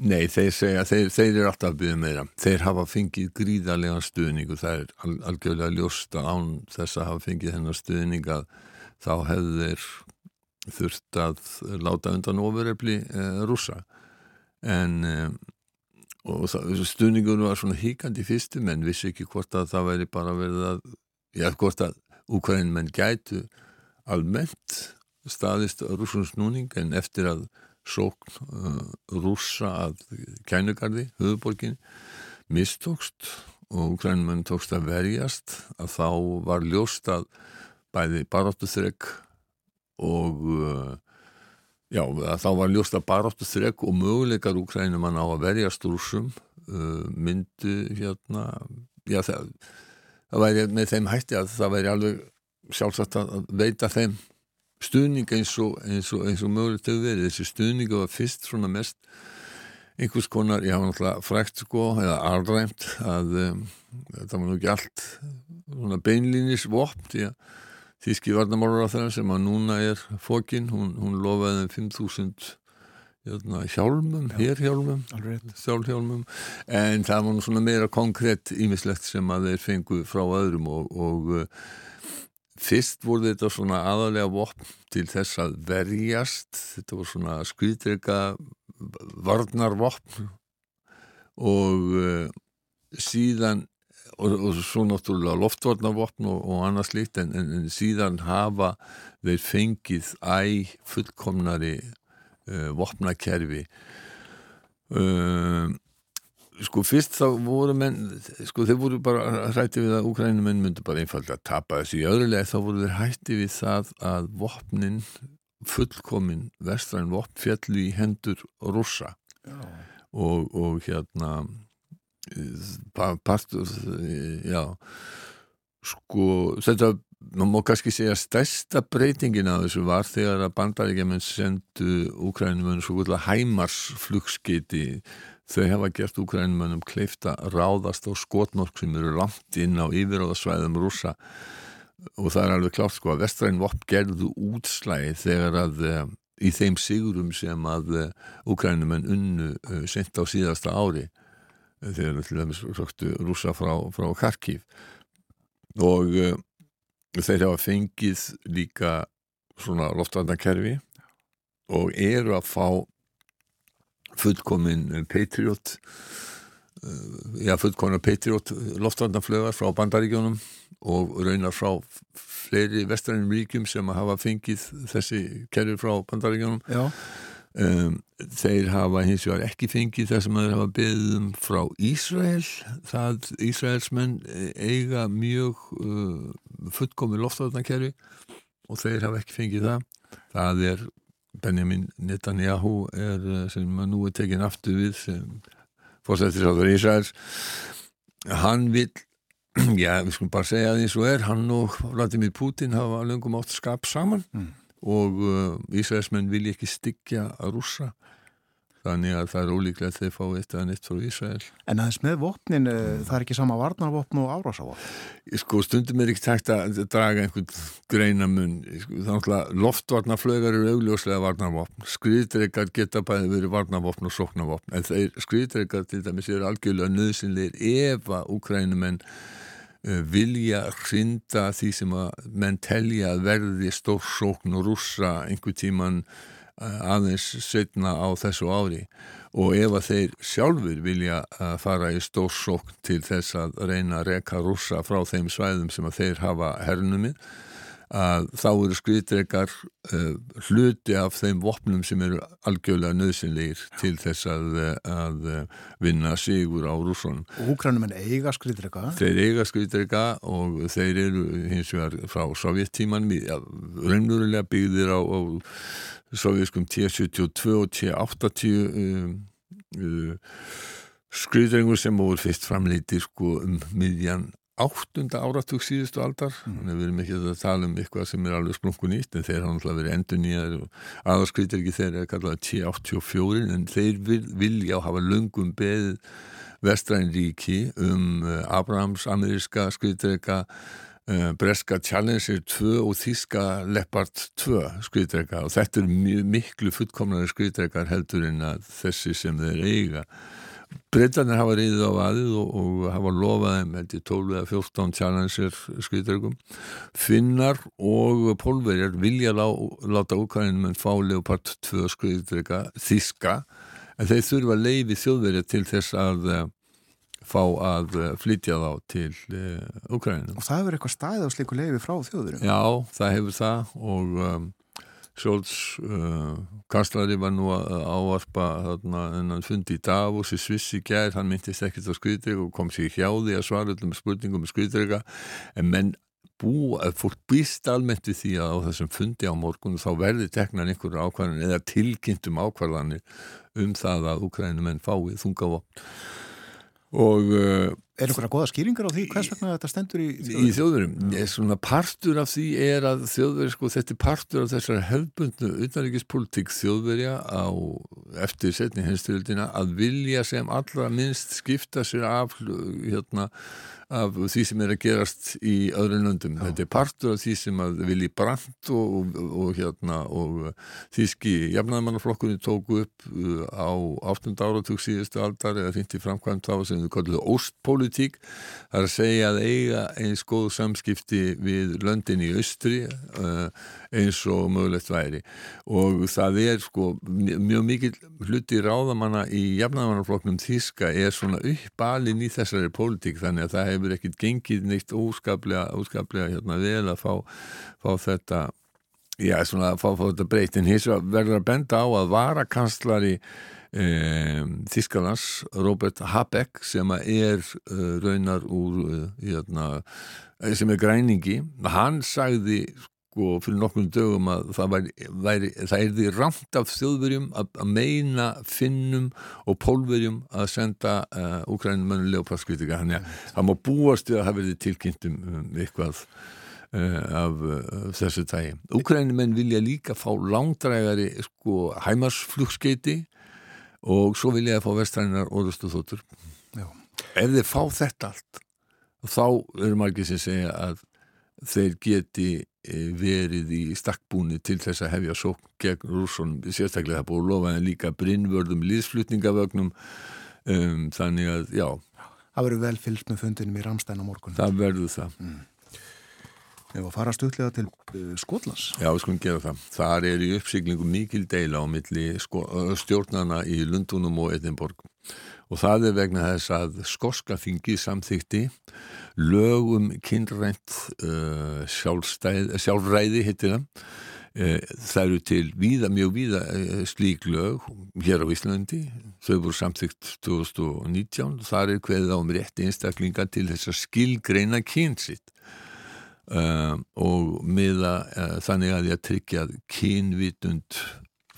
[SPEAKER 5] Nei, þeir segja, þeir, þeir eru alltaf að byggja meira. Þeir hafa fengið gríðarlega stuðning og það er algjörlega ljósta án þess að hafa fengið hennar stuðning að þá hefur þeir þurft að láta undan ofurrefli eh, rúsa en eh, stuðningunum var svona híkandi fyrstum en vissi ekki hvort að það væri bara verið að já, hvort að Úkræn menn gætu almennt staðist rúsums núning en eftir að sókn uh, rúsa að kænugarði, höfuborgin mistókst og Úkræn menn tókst að verjast að þá var ljóst að bæði baróttu þrygg og uh, já, þá var ljóst að baráttu þrek og möguleikar úkrænum að ná að verja stúrsum uh, myndu hérna já, það, það væri með þeim hætti að það væri alveg sjálfsagt að veita þeim stuðning eins og, og, og mögulegt hefur verið. Þessi stuðningu var fyrst svona mest einhvers konar, ég hafa náttúrulega frækt sko, eða alræmt að um, það var nú ekki allt svona beinlínis vopn því að Þíski varnamálur á þeirra sem að núna er fókin, hún, hún lofaði 5.000 hérna, hjálmum, hérhjálmum, sjálfhjálmum, en það var nú svona meira konkrétt ímislegt sem að þeir fengu frá öðrum og, og uh, fyrst voru þetta svona aðalega vopn til þess að verjast, þetta voru svona skvítrega varnarvopn og uh, síðan og, og svo náttúrulega loftvarnavopn og, og annað slíkt en, en, en síðan hafa þeir fengið æg fullkomnari uh, vopnakerfi. Uh, sko fyrst þá voru menn sko þeir voru bara hrætti við að úkrænumenn myndi bara einfalda að tapa þessu. Í öðrulega þá voru þeir hætti við það að vopnin fullkomin vestræn vopn fjallu í hendur rúsa og, og hérna partur já. Sko þetta maður má kannski segja stærsta breytingin að þessu var þegar að bandaríkjaman sendu úkrænumönum svo kvölda hæmarsflugskiti þau hefa gert úkrænumönum kleifta ráðast á skotnork sem eru langt inn á yfiráðasvæðum rúsa og það er alveg klátt sko að vestræn vopp gerðu útslægi þegar að uh, í þeim sigurum sem að uh, úkrænumenn unnu uh, sent á síðasta ári þegar til dæmis röktu rúsa frá, frá Kharkiv. Og uh, þeir hafa fengið líka svona loftvarnakerfi og eru að fá fullkomin Patriot uh, já fullkomin Patriot loftvarnaflögar frá bandaríkjónum og raunar frá fleiri vestrænum ríkjum sem hafa fengið þessi kerfi frá bandaríkjónum
[SPEAKER 1] já
[SPEAKER 5] Um, þeir hafa hins vegar ekki fengið það sem þeir hafa beðum frá Ísrael. Það Ísraelsmenn eiga mjög uh, fullkomi loftvarnakerfi og þeir hafa ekki fengið það. Það er Benjamin Netanyahu er, uh, sem nú er tekin aftur við sem fórsættisáður Ísraels. Hann vil já, við skulum bara segja eins og er hann og Vladimir Putin hafa löngum átt skap saman. Mm og uh, Ísraelsmenn vilja ekki styggja að rúsa þannig að það er ólíklegt að þeir fá eitt eða neitt frá Ísrael.
[SPEAKER 1] En aðeins með vopnin, mm. það er ekki sama varnarvopn og árásavopn
[SPEAKER 5] Sko stundum er ekki tægt að draga einhvern greinamun. Sko, þannig að loftvarnarflögar eru augljóslega varnarvopn. Skriðdreikar geta bæði verið varnarvopn og sóknarvopn. En skriðdreikar til dæmis eru algjörlega nöðsynleir ef að úkrænumenn Eh, vilja hrinda því sem að menn telja að verði stórsókn og rússa einhver tíman eh, aðeins setna á þessu ári. Og ef að þeir sjálfur vilja eh, fara í stórsókn til þess að reyna að reka rússa frá þeim svæðum sem að þeir hafa hernumið að þá eru skriðdrekar uh, hluti af þeim vopnum sem eru algjörlega nöðsynleir til þess að, að vinna sigur á rússunum.
[SPEAKER 1] Og húkrænum en eiga skriðdreka?
[SPEAKER 5] Þeir eiga skriðdreka og þeir eru hins vegar frá sovjettíman ja, raunverulega byggðir á, á sovjetskum T-72 og T-80 um, uh, skriðdrengur sem voru fyrst framleiti sko um miðjan áttunda áratug síðustu aldar. Mm. þannig að við erum ekki að tala um eitthvað sem er alveg splungun nýtt en þeir hafa náttúrulega verið endur nýjar aðarskritir ekki þeir er kallað T84 en þeir vil, vilja og hafa lungum beð vestræðinríki um uh, Abrahams ameríska skritreka uh, Breska Challenger 2 og Þíska Leopard 2 skritreka. Og þetta er miklu fullkomnari skritrekar heldur en að þessi sem þeir eiga Breitarnir hafa reyðið á aðið og, og hafa lofað þeim held í 12 eða 14 challenger skriðdregum. Finnar og pólverjar vilja lá, láta úkvæðinum en fá Leopard 2 skriðdrega þíska en þeir þurfa leiði þjóðverja til þess að uh, fá að uh, flytja þá til úkvæðinum.
[SPEAKER 1] Uh, og það hefur eitthvað staðið á sliku leiði frá þjóðverjum?
[SPEAKER 5] Já, það hefur það og um, Sjóls uh, kanslari var nú að áarpa þarna en hann fundi í Davos í Svissi gær, hann myndist ekkert á skriðdrega og kom sér hjá því að svara öllum spurningum með skriðdrega en menn bú, að fólk býst almennt við því að á þessum fundi á morgun þá verði teknan einhverju ákvarðan eða tilkynntum ákvarðanir um það að Ukrænumenn fáið þungavopn. Og uh,
[SPEAKER 1] Er einhverja goða skýringar á því hvers vegna þetta stendur í
[SPEAKER 5] þjóðurum? Í þjóðurum, svona partur af því er að þjóðveri, sko, þetta er partur af þessar hefbundnu utanrikiðspolítik þjóðverja á eftir setni henstöldina að vilja sem allra minnst skipta sér af hérna af því sem er að gerast í öðrun löndum. Já. Þetta er partur af því sem að Vili Brandt og, og, og, hérna, og þíski jafnæðmannaflokkunni tóku upp uh, á 8. áratug síðustu aldar eða í framkvæmt þá sem við kallum óstpolítík. Það er að segja að eiga eins góð samskipti við löndin í austri uh, eins og mögulegt væri. Og það er sko mjög mikil hluti ráðamanna í jafnæðmannaflokknum þíska er svona uppalinn í þessari pólitík þannig að það hefur ekkert gengið neitt óskaplega, óskaplega hérna, vel að fá, fá þetta já svona að fá, fá þetta breytt en hins verður að benda á að varakanslari E, Þískalans Robert Habeck sem er uh, raunar úr uh, hérna, sem er græningi hann sagði sko fyrir nokkrum dögum að það væri, væri það er því ramt af þjóðverjum að, að meina finnum og pólverjum að senda uh, úkrænumönu leopardskritika hann er, það má búast við að hafa verið tilkynntum um, eitthvað uh, af uh, þessu tægi. Úkrænumenn vilja líka fá langdrægari sko hæmarsflugskeiti og svo vilja það fá vestrænar orðustu þóttur. Ef þeir fá þetta allt þá eru margir sem segja að þeir geti e, verið í stakkbúni til þess að hefja sók gegn rússunum, sérstaklega það búið að lofa en líka brinnvörðum liðsflutningavögnum um, þannig að já
[SPEAKER 1] Það verður vel fyllt með fundinum í Ramstein á morgun
[SPEAKER 5] Það verður það mm.
[SPEAKER 1] Ef að fara stutlega til uh, Skotlands?
[SPEAKER 5] Já, við skulum gera það. Þar er í uppsýklingu mikil deila á milli sko, stjórnana í Lundunum og Edinborg. Og það er vegna þess að skorska þingi samþykti lögum kynrænt uh, sjálfræði hittir það. Eh, það eru til víða, mjög víða eh, slík lög hér á Íslandi. Þau voru samþygt 2019 þar er hverðið á um rétti einstaklinga til þess að skilgreina kynsitt uh, og miða uh, þannig að ég tryggja kynvitund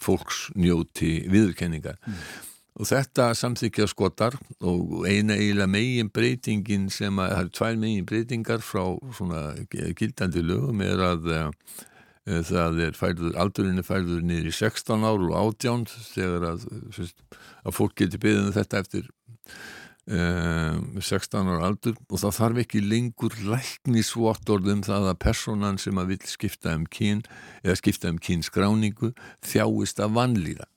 [SPEAKER 5] fólks njóti viðurkenningar mm. og þetta samþykja skotar og eina eiginlega megin breytingin sem að það eru tvær megin breytingar frá svona gildandi lögum er að uh, Eh, það er færður, aldurinn er færður niður í 16 ár og 18 þegar að, að fólk getur byggðið um þetta eftir um, 16 ára aldur og það þarf ekki lengur læknisvottorðum það að personan sem að vil skipta um kyn eða skipta um kynskráningu þjáist að vanlýra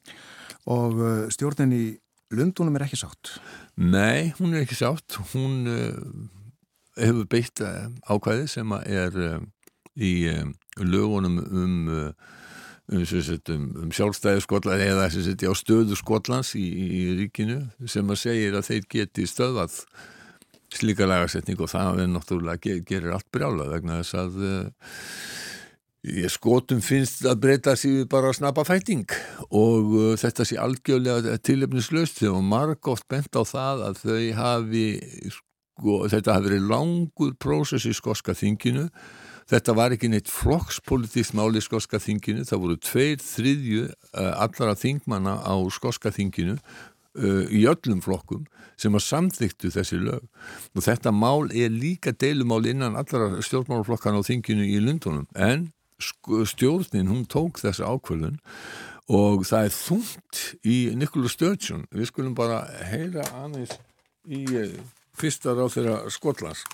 [SPEAKER 1] Og uh, stjórnin í Lundunum er ekki sátt?
[SPEAKER 5] Nei, hún er ekki sátt hún uh, hefur beitt ákvæði sem að er uh, í lögunum um, um, um, um sjálfstæði Skotland eða á stöðu Skotlands í, í ríkinu sem að segir að þeir geti stöðað slíka lagarsetning og það er náttúrulega gerir allt brjála vegna þess að uh, skotum finnst að breyta sér bara að snappa fæting og uh, þetta sé algjörlega tilöfnislaust þegar marg oft bent á það að þau hafi sko, þetta hafi verið langur prósess í skoska þinginu Þetta var ekki neitt flokkspolitíkt máli í skoska þinginu, það voru tveir þriðju uh, allara þingmanna á skoska þinginu uh, í öllum flokkum sem að samþyktu þessi lög. Og þetta mál er líka deilumál innan allara stjórnmálflokkan á þinginu í Lundunum en stjórnin hún tók þessi ákvöldun og það er þungt í Nikola Sturgeon, við skulum bara heyra aðeins í uh, fyrsta ráð þeirra Skotlands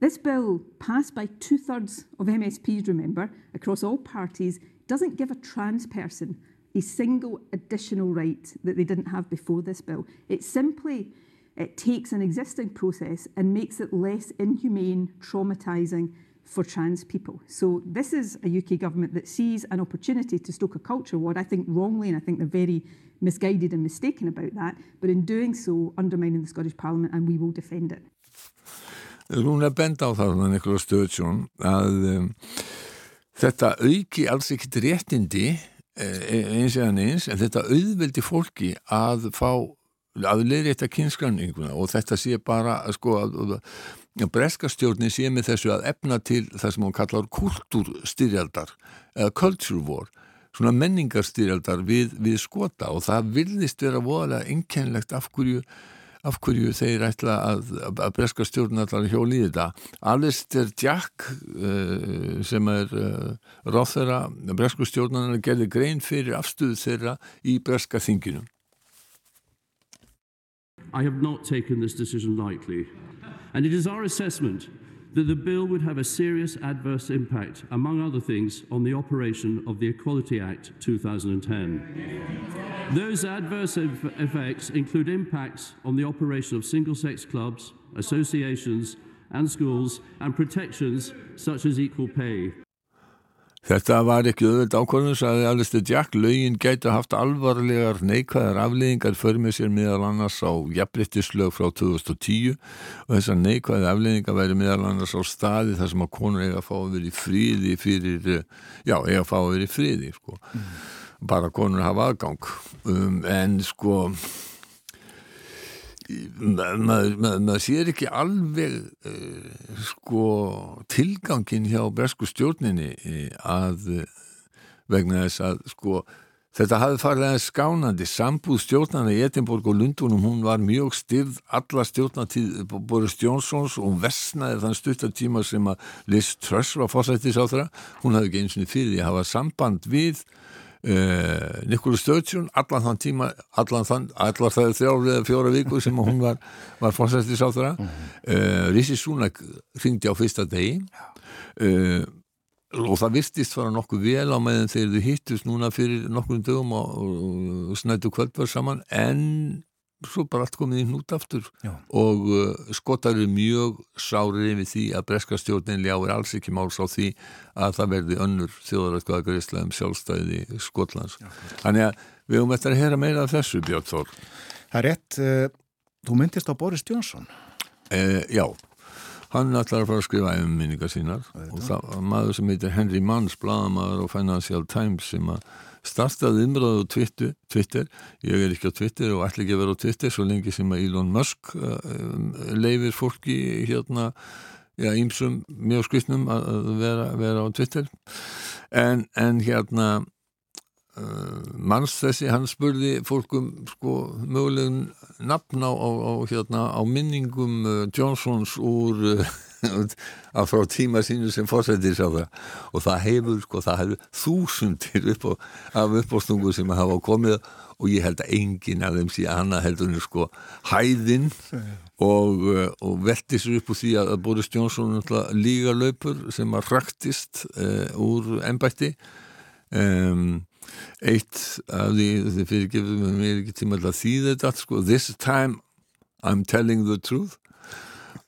[SPEAKER 6] This bill, passed by two thirds of MSPs, remember, across all parties, doesn't give a trans person a single additional right that they didn't have before this bill. It simply it takes an existing process and makes it less inhumane, traumatising for trans people. So this is a UK government that sees an opportunity to stoke a culture war, I think wrongly, and I think they're very misguided and mistaken about that, but in doing so, undermining the Scottish Parliament, and we will defend it.
[SPEAKER 5] Hún er bend á það, Nikola Sturgeon, að um, þetta auki alls ekkit réttindi eh, eins eða neins, en þetta auðveldi fólki að fá að leiri þetta kynskranninguna og þetta sé bara sko að, að breskastjórni sé með þessu að efna til það sem hún kallar kultúrstyrjaldar eða culture war svona menningarstyrjaldar við, við skota og það vilðist vera voðalega einkennlegt af hverju af hverju þeir ætla að, að breska stjórnallar hjóli í þetta. Alistair Jack uh, sem er uh, ráð þeirra, bresku stjórnallar gerði grein fyrir afstuðu þeirra í breska þinginum.
[SPEAKER 7] I have not taken this decision lightly and it is our assessment that the bill would have a serious adverse impact, among other things, on the operation of the Equality Act 2010. Those adverse effects include impacts on the operation of single sex clubs, associations, and schools, and protections such as equal pay.
[SPEAKER 5] Þetta var ekki öðvöld ákvörðun, sagði Alistair Jack, lögin gæti haft alvarlegar neikvæðar afleðingar för með sér meðal annars á jafnbryttislög frá 2010 og þessar neikvæði afleðingar væri meðal annars á staði þar sem að konur eiga að fá að vera í fríði fyrir, já, eiga að fá að vera í fríði, sko. Mm. Bara konur hafa aðgang. Um, en sko maður mað, mað sér ekki alveg uh, sko tilgangin hjá bresku stjórninni uh, að uh, vegna þess að sko þetta hafði farið aðeins skánandi. Sambúð stjórnana í Edinborg og Lundunum hún var mjög styrð alla stjórnatíð Boris Jónsons og versnaði þann stuttartíma sem að Liz Truss var fórsættis á þeirra hún hafði ekki eins og fyrir því að hafa samband við Uh, Nikola Sturgeon allan þann tíma allan þann, allar það er þrjár eða fjóra viku sem hún var, var fórsættis á mm -hmm. uh, Rissi Súnak ringdi á fyrsta degi. Uh, og það virtist fara nokkuð vel á meðan þegar þau hittust núna fyrir nokkur dögum og, og, og snættu kvöldvar saman. En svo bara allt komið í hnút aftur Já. og uh, skotar eru mjög sárið við því að breska stjórnin ljáir alls ekki máls á því að það verði önnur þjóðarættkvæða greiðslega um sjálfstæði Skotlands. Já. Þannig að við höfum eftir að heyra meira af þessu Björn Þór.
[SPEAKER 1] Það er rétt, uh, þú myndist á Boris Jónsson.
[SPEAKER 5] Uh, já, hann ætlar að fara að skrifa einminningar sínar og það var maður sem heitir Henry Manns bladamaður á Financial Times sem að startaði umræðu á Twitter, Twitter. Ég er ekki á Twitter og ætla ekki að vera á Twitter svo lengi sem að Elon Musk uh, leifir fólki hérna já, ímsum mjög skvistnum að vera, vera á Twitter. En, en hérna uh, manns þessi, hann spurði fólkum sko mögulegum nafn á, á, á, hérna, á minningum uh, Johnsons úr að frá tíma sínu sem fórsættir sá það og það hefur sko, það hefur þúsundir upp á, af uppástungu sem hafa komið og ég held að enginn af þeim síðan hana heldur henni sko hæðinn og, uh, og veldi sér upp úr því að Boris Johnson líga löpur sem að raktist uh, úr ennbætti um, eitt af því þið fyrirgefum mér ekki tíma að þýða þetta sko, this time I'm telling the truth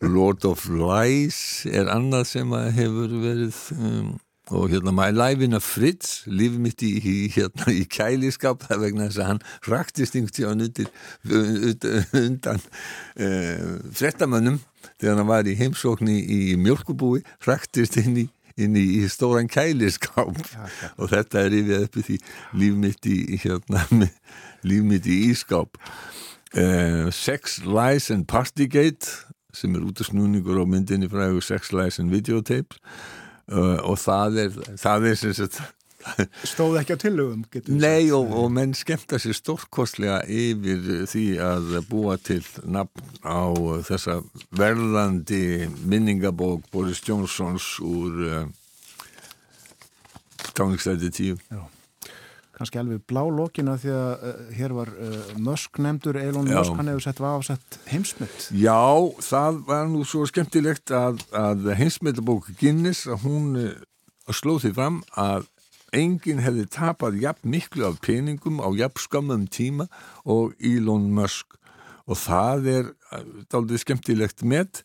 [SPEAKER 5] Lord of Lies er annað sem hefur verið um, og hérna My Life in a Fridge líf mitt í, í, hérna, í kæliskap það vegna þess að hann raktist tíðan undan uh, frettamönnum þegar hann var í heimsókni í mjölkubúi raktist inn í inn í, í stóran kæliskáp ja, ja. og þetta er yfir upp í því líf mitt í hérna, líf mitt í ískáp uh, Sex, Lies and Partygate sem er út af snúningur á myndinni fræðu Sex, Lies and Videotapes uh, og það er það er sem sagt
[SPEAKER 1] Stóð ekki á tillögum?
[SPEAKER 5] Nei og, og menn skemmta sér stórkostlega yfir því að búa til nafn á þessa verðandi minningabók Boris Johnsons úr uh, Táningstæti 10 Já
[SPEAKER 1] kannski alveg blá lokina því að uh, hér var uh, Musk nefndur, Elon Já. Musk, hann hefur sett afsett heimsmynd.
[SPEAKER 5] Já, það var nú svo skemmtilegt að, að heimsmyndabók Guinness, að hún uh, slóð því fram að enginn hefði tapað jafn miklu af peningum á jafn skamum tíma og Elon Musk og það er daldið skemmtilegt með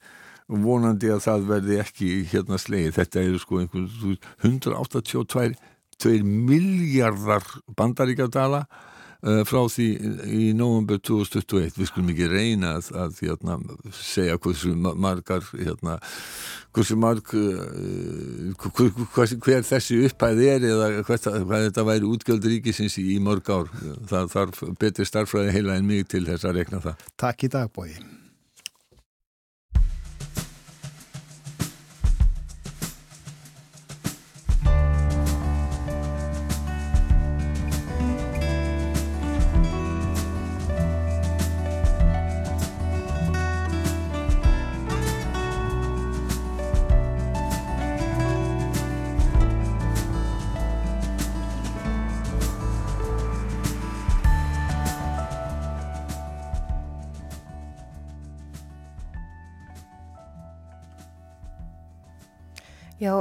[SPEAKER 5] vonandi að það verði ekki hérna slegið. Þetta eru sko einhvern 182 2 miljardar bandaríkjadala uh, frá því í november 2021 við skulum ekki reyna að, að hérna, segja hversu margar hérna, hversu marg uh, hver, hver þessi upphæð er eða hvað, hvað þetta væri útgjöld ríkisins í, í mörg ár. Það þarf betri starfræði heila en mig til þess að rekna það.
[SPEAKER 1] Takk í dag bói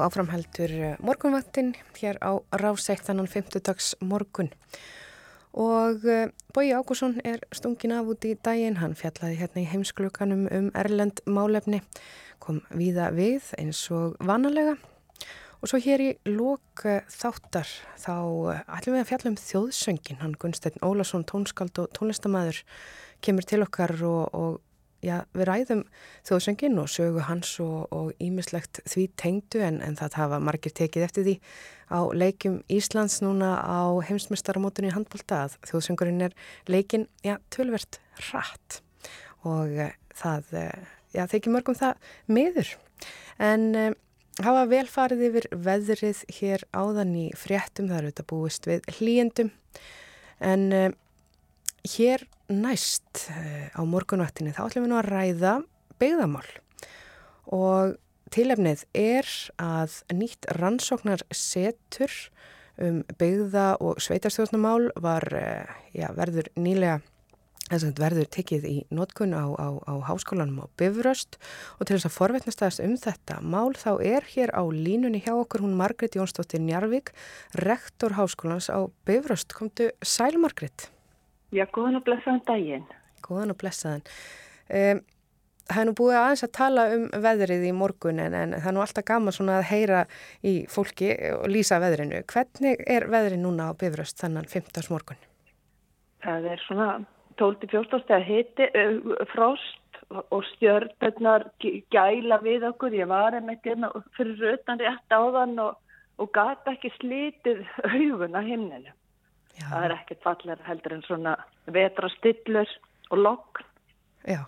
[SPEAKER 2] áframheldur eh, morgunvaktin hér á ráseitt þannan 50 dags morgun og uh, Bói Ágússon er stungin af út í daginn, hann fjallaði hérna í heimsklukanum um Erlend málefni, kom víða við eins og vanalega. Og svo hér í lók uh, þáttar þá ætlum við að fjalla um þjóðsöngin, hann Gunstein Ólason, tónskald og tónlistamæður kemur til okkar og, og já, við ræðum þjóðsöngin og sögu hans og ímislegt því tengdu en, en það hafa margir tekið eftir því á leikum Íslands núna á heimsmyndstaramótunni handbólta að þjóðsöngurinn er leikin, já, tölvert rætt og uh, það, uh, já, þykir mörgum það miður. En uh, hafa vel farið yfir veðrið hér áðan í fréttum, það eru þetta búist við hlýjendum en hér næst eh, á morgunvaktinni þá ætlum við nú að ræða byggðamál og tilefnið er að nýtt rannsóknar setur um byggða og sveitarstjórnumál var, eh, já, verður nýlega þess að verður tekið í nótkunn á, á, á háskólanum á Bifröst og til þess að forvetnastæðast um þetta mál þá er hér á línunni hjá okkur hún Margrit Jónsdóttir Njarvík, rektor háskólans á Bifröst. Komdu sæl Margrit?
[SPEAKER 8] Já, góðan og blessaðan daginn.
[SPEAKER 2] Góðan og blessaðan. Um, það er nú búið aðeins að tala um veðrið í morgun en, en það er nú alltaf gaman svona að heyra í fólki og lýsa veðrinu. Hvernig er veðrið núna á Bifröst þannan 15. morgun?
[SPEAKER 8] Það er svona 12-14 steg hiti, uh, frost og stjörnurnar gæla við okkur. Ég var einmitt hérna fyrir rötan rétt áðan og, og gata ekki slítið auguna himninu. Já. Það er ekkert fallar heldur en svona vetrastillur og lokn.
[SPEAKER 2] Já,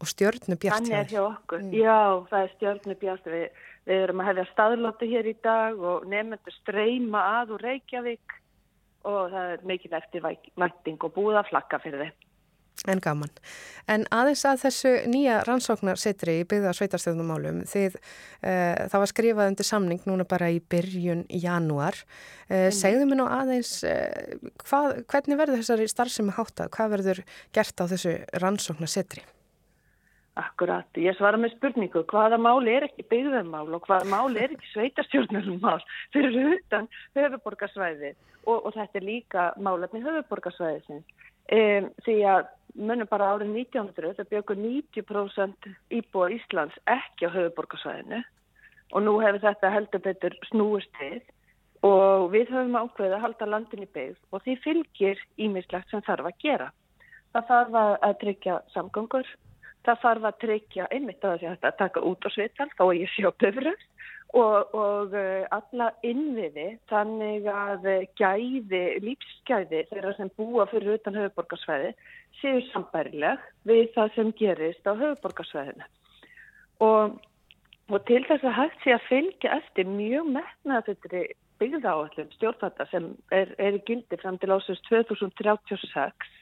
[SPEAKER 2] og stjörnubjart.
[SPEAKER 8] Þannig er hjá okkur. Mm. Já, það er stjörnubjart. Við, við erum að hefja staðlóti hér í dag og nefnendur streyma að úr Reykjavík og það er mikil eftir vænting og búið að flakka fyrir þið.
[SPEAKER 2] En gaman. En aðeins að þessu nýja rannsóknarsetri í byggða sveitarstjóðnumálum, þið, uh, það var skrifað undir samning núna bara í byrjun í janúar. Uh, segðu mér nú aðeins, uh, hvað, hvernig verður þessari starfsemi háttað? Hvað verður gert á þessu rannsóknarsetri?
[SPEAKER 8] Akkurat, ég svara með spurningu, hvaða mál er ekki byggðarmál og hvaða mál er ekki sveitarstjórnarmál fyrir utan höfuborgarsvæði og, og þetta er líka málefni höfuborgarsvæðisins. Um, því að munum bara árið 1900 það bjögur 90% íbúa Íslands ekki á höfuborgarsvæðinu og nú hefur þetta heldur betur snúist við. Og við höfum ákveðið að halda landin í beigð og því fylgir ímislegt sem þarf að gera. Það þarf að tryggja samgöngur, það þarf að tryggja einmitt að þetta taka út á svital þá er ég sjópöfröð og, og eh, alla innviði þannig að gæði, lífsgæði þeirra sem búa fyrir utan höfuborgarsvæði séu sambærileg við það sem gerist á höfuborgarsvæðinu. Og, og til þess að hægt sé að fylgja eftir mjög metnað þetta byggðáallum stjórnfætta sem er, er gildi fram til ásins 2036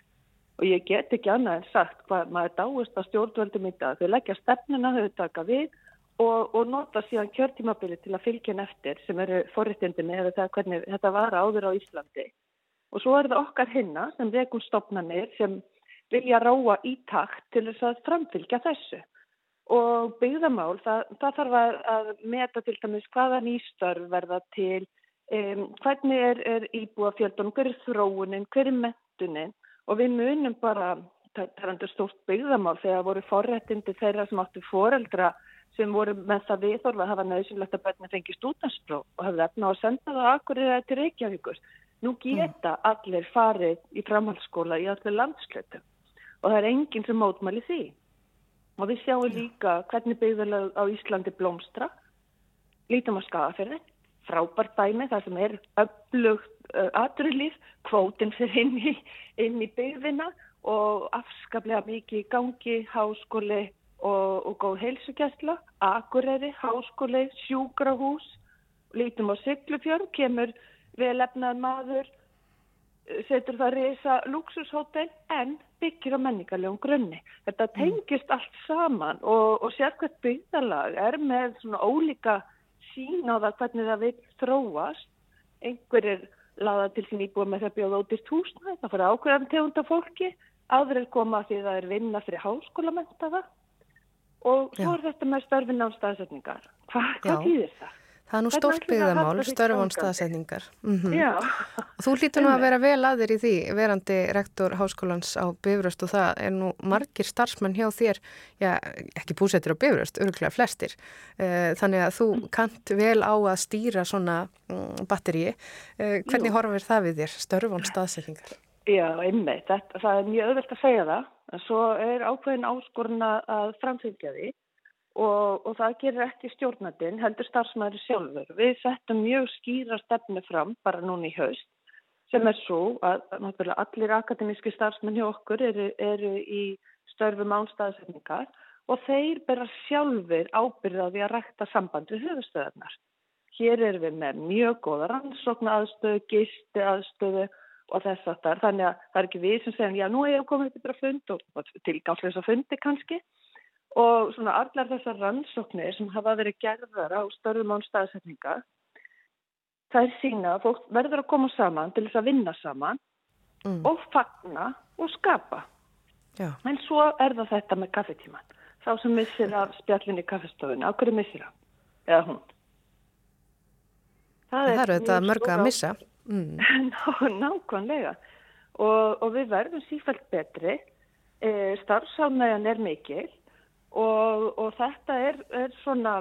[SPEAKER 8] og ég get ekki annað en sagt hvað maður dáist að stjórnvöldum í dag. Þau leggja stefnuna, þau taka við og, og nota síðan kjörtímabili til að fylgja eftir sem eru forréttindinni eða það hvernig þetta var áður á Íslandi. Og svo er það okkar hinna sem vegum stopnarnir sem vilja ráa í takt til þess að framfylgja þessu. Og byggðamál, það, það þarf að, meta til dæmis hvaða nýstörf verða til, um, hvernig er, er íbúa fjöldunum, hver er þróunin, hver er mettunin og við munum bara, það er endur stórt byggðamál þegar voru forrættindi þeirra sem áttu foreldra sem voru með það viðhorfa að hafa nöðsynlegt að börnum fengi stúdanspróf og hafði efna á að senda það akkur eða til Reykjavíkur. Nú geta mm. allir farið í framhaldsskóla í allir landslutum og það er enginn sem mótmæli því. Og við sjáum líka hvernig byggðarlega á Íslandi blómstra, lítum á skagaferði, frábært dæmi þar sem er öflugt uh, aturlýf, kvótinn fyrir inn í, inn í byggðina og afskaplega mikið gangi, háskóli og, og góð heilsugjastla, akureyri, háskóli, sjúkrahús, lítum á Siglufjörn, kemur velefnað maður, setur það reysa luxushótel en byggir á menningarlegum grunni. Þetta mm. tengist allt saman og, og sér hvert byggðalag er með svona ólíka sín á það hvernig það vil þróast. Einhver er laðað til sín íbúið með það bjóða ótist húsnæð, það fyrir ákveðan tegunda fólki, aðrir koma því það er vinna fyrir háskólamentaða og svo er þetta með störfin á staðsetningar. Hva, hvað týðir það?
[SPEAKER 2] Það er nú stórt byggðamál, störfum staðsetningar. Mm -hmm. Þú hlýtur nú að vera vel aðir í því, verandi rektor Háskólans á Bifröst og það er nú margir starfsmenn hjá þér, já, ekki búsettir á Bifröst, öruglega flestir. Eh, þannig að þú mm. kant vel á að stýra svona mm, batteríi. Eh, hvernig Jú. horfir það við þér, störfum staðsetningar?
[SPEAKER 8] Já, einmitt, þetta, það er mjög öðvöld að segja það. En svo er ákveðin áskorun að framfylgja því og, og það gerir ekki stjórnandin, heldur starfsmæður sjálfur. Við settum mjög skýra stefnu fram bara núna í haust sem er svo að allir akademíski starfsmenn hjá okkur eru, eru í störfum ánstæðsefningar og þeir bera sjálfur ábyrðaði að rækta sambandi höfustöðarnar. Hér erum við með mjög góða rannsókna aðstöðu, gisti aðstöðu og þess að það er. Þannig að það er ekki við sem segjum já nú er ég að koma upp yfir að fund og tilgáðsleisa fundi kannski og svona allar þessar rannsóknir sem hafa verið gerðar á störðum án staðsetninga það er sína að fólk verður að koma saman til þess að vinna saman mm. og fagna og skapa Já. en svo er það þetta með kaffetíman þá sem missir af spjallinni kaffestofuna á hverju missir það? eða hún
[SPEAKER 2] Það, það eru þetta mörg að missa mm.
[SPEAKER 8] Ná, Nákvæmlega og, og við verðum sífælt betri e, starfsánægjan er mikil og, og þetta er, er svona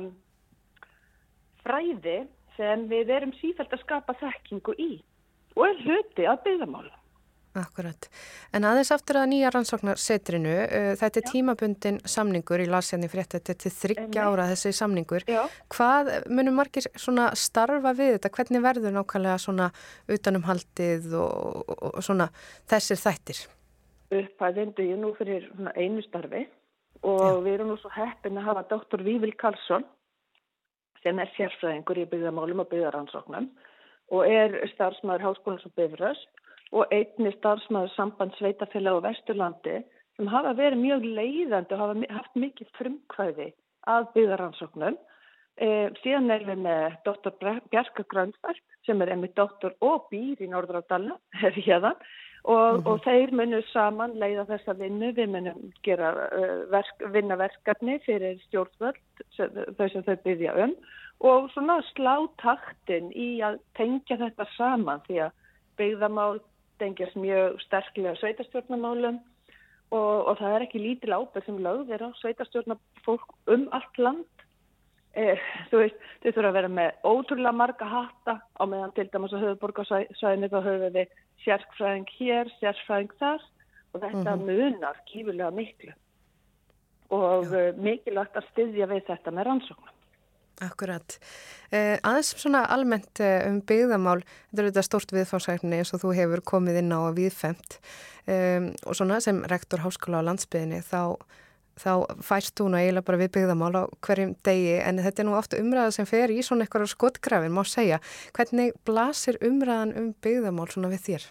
[SPEAKER 8] fræði sem við erum sífælt að skapa þekkingu í og er hluti að byggðamála.
[SPEAKER 2] Akkurat. En aðeins aftur að nýja rannsóknarsetrinu, uh, þetta er tímabundin samningur í lasjarni frétt, þetta er til þryggja ára þessi samningur.
[SPEAKER 8] Já.
[SPEAKER 2] Hvað munum margir svona starfa við þetta? Hvernig verður nákvæmlega svona utanumhaldið og, og, og svona þessir þættir?
[SPEAKER 8] Upphæðin duði nú fyrir einu starfi og við erum nú svo heppin að hafa doktor Vívil Karlsson sem er sérfræðingur í byggðamálum og byggðaransóknum og er starfsmæður háskólans og bifröst og einni starfsmæður samband Sveitafélag og Vesturlandi sem hafa verið mjög leiðandi og hafa haft mikið frumkvæði að byggðaransóknum. E, síðan er við með doktor Bjarka Gröndberg sem er einmitt doktor og býr í Norðrádalna, er hérna, og, mm -hmm. og þeir munum saman leiða þessa vinnu, við munum gera, uh, verk, vinna verkefni fyrir stjórnvöld, þau sem þau byggja um og svona slá taktin í að tengja þetta saman því að byggðamál tengjast mjög sterklega sveitastjórnamálum og, og það er ekki lítil ábyrg sem lögðir á sveitastjórnafólk um allt land. Eh, þú veist, þau þurfa að vera með ótrúlega marga hatta á meðan til dæmis að höfuborgarsvæðinu þá höfum við sérfræðing hér, sérfræðing þar og þetta mm -hmm. munar kífulega miklu og Já. Eh, mikilvægt að styðja við þetta með rannsóknum.
[SPEAKER 2] Akkurat. Eh, aðeins svona almennt eh, um byggðamál, þetta er auðvitað stort viðfársækni eins og þú hefur komið inn á að viðfemt um, og svona sem rektor háskóla á landsbyðinni þá, þá færst þú nú eiginlega bara við byggðamál á hverjum degi en þetta er nú ofta umræða sem fer í svona eitthvað skotgrafin, má segja. Hvernig blasir umræðan um byggðamál svona við þér?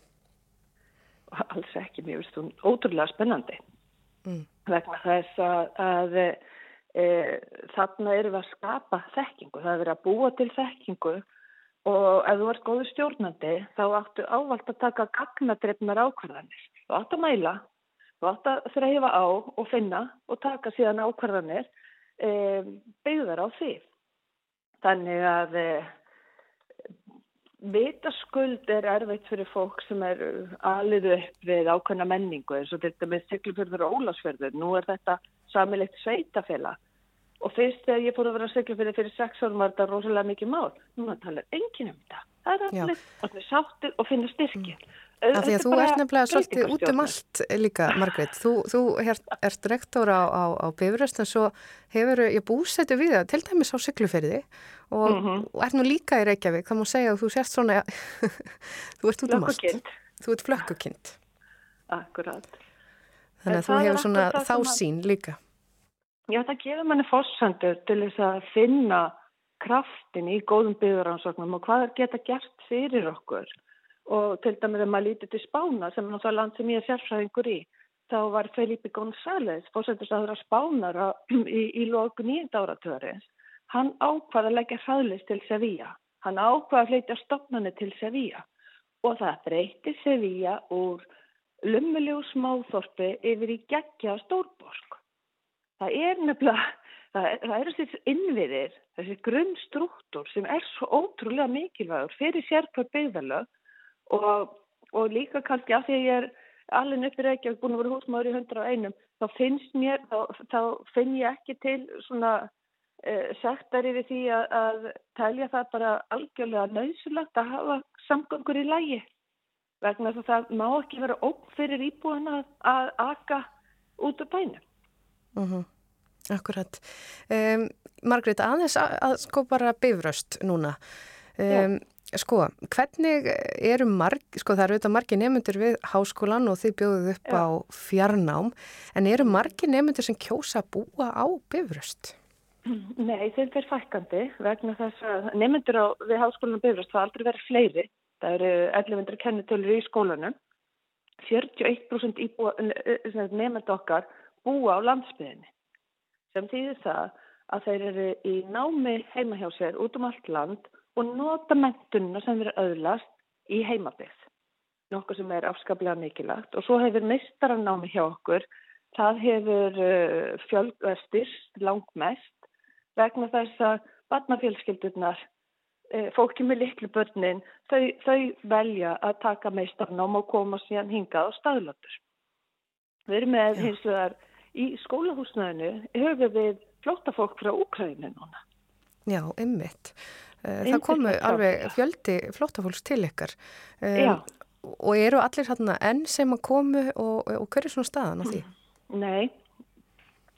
[SPEAKER 8] Alls ekki, mér finnst þú ótrúlega spennandi mm. vegna þess að, að þarna eru við að skapa þekkingu, það er verið að búa til þekkingu og ef þú ert góður stjórnandi þá áttu ávalt að taka gagnadreifnar ákvarðanir, þú átt að mæla þú átt að þreyfa á og finna og taka síðan ákvarðanir e, byggðar á því þannig að e, Vitaskuld er erfitt fyrir fólk sem er alið upp við ákveðna menningu eins og til dæmis Siglufjörður og Ólasfjörður. Nú er þetta samilegt sveitafélag og fyrst þegar ég fór að vera Siglufjörður fyrir sex árum var þetta rosalega mikið mál. Nú talar enginn um þetta. Það er allir, allir sáttir og finna styrkir. Mm.
[SPEAKER 2] Af því að þú ert nefnilega svolítið út um allt líka, Margreit. Þú, þú ert rektor á, á, á Bifröst en svo hefur ég búsættu við það, til dæmis á Sigluferði og, mm -hmm. og ert nú líka í Reykjavík. Það má segja að þú sérst svona, þú ert út um allt. Þú ert flökkukind.
[SPEAKER 8] Akkurát.
[SPEAKER 2] Þannig að þú hefur svona þá sín líka.
[SPEAKER 8] Já, það gefur manni fórsandur til þess að finna kraftin í góðum byggðaransóknum og hvað er geta gert fyrir okkur. Og til dæmis að maður lítið til Spána sem er náttúrulega land sem ég er sérfræðingur í þá var Felipe González fórsættisáður að Spánara í, í loku nýjönda áratörins hann ákvaði að leggja hraðlist til Sevilla. Hann ákvaði að fleitja stopnarni til Sevilla. Og það breyti Sevilla úr lummulegu smáþorpi yfir í geggja stórborg. Það er nefnilega það það er þessi innviðir þessi grunnstruktúr sem er svo ótrúlega mikilvægur fyrir sérkvæð byggðalög og, og líka kannski að því að ég er alveg upp í Reykjavík búin að vera húsmaður í 101 þá finnst mér, þá, þá finn ég ekki til svona uh, sektar yfir því að, að tælja það bara algjörlega nöysulegt að hafa samgöngur í lægi vegna þess að það má ekki vera óg fyrir íbúin að, aka út af bænum.
[SPEAKER 2] Uh mhm. -huh. Akkurat. Um, Margreit, aðeins að, að sko bara bifröst núna. Um, Sko, hvernig eru marg, sko það eru auðvitað margi nefnundur við háskólan og þið bjóðuð upp Já. á fjarnám, en eru margi nefnundur sem kjósa að búa á bifröst?
[SPEAKER 8] Nei, þeim fyrir fækandi vegna þess að nefnundur við háskólan og bifröst það aldrei verið fleiri, það eru 1100 kennitölur í skólanum, 41% nefnund okkar búa á landsbyðinni, sem þýðir það að þeir eru í námi heima hjá sér út um allt land og nota mentununa sem verður öðlast í heimabið. Nokkuð sem er afskaplega mikilagt og svo hefur mistaranámi hjá okkur, það hefur uh, fjölgastyrst langmest vegna þess að barnafjölskyldurnar, fólki með liklu börnin, þau, þau velja að taka meistarnám og koma síðan hingað á staðlötur. Við erum með hins vegar í skólahúsnaðinu höfum við flóta fólk frá Úkræðinu núna.
[SPEAKER 2] Já, ymmit. Eh, það komu alveg fjöldi flótafólks til ykkar.
[SPEAKER 8] Já.
[SPEAKER 2] og eru allir hérna enn sem að komu og, og hver er svona staðan á því?
[SPEAKER 8] Nei,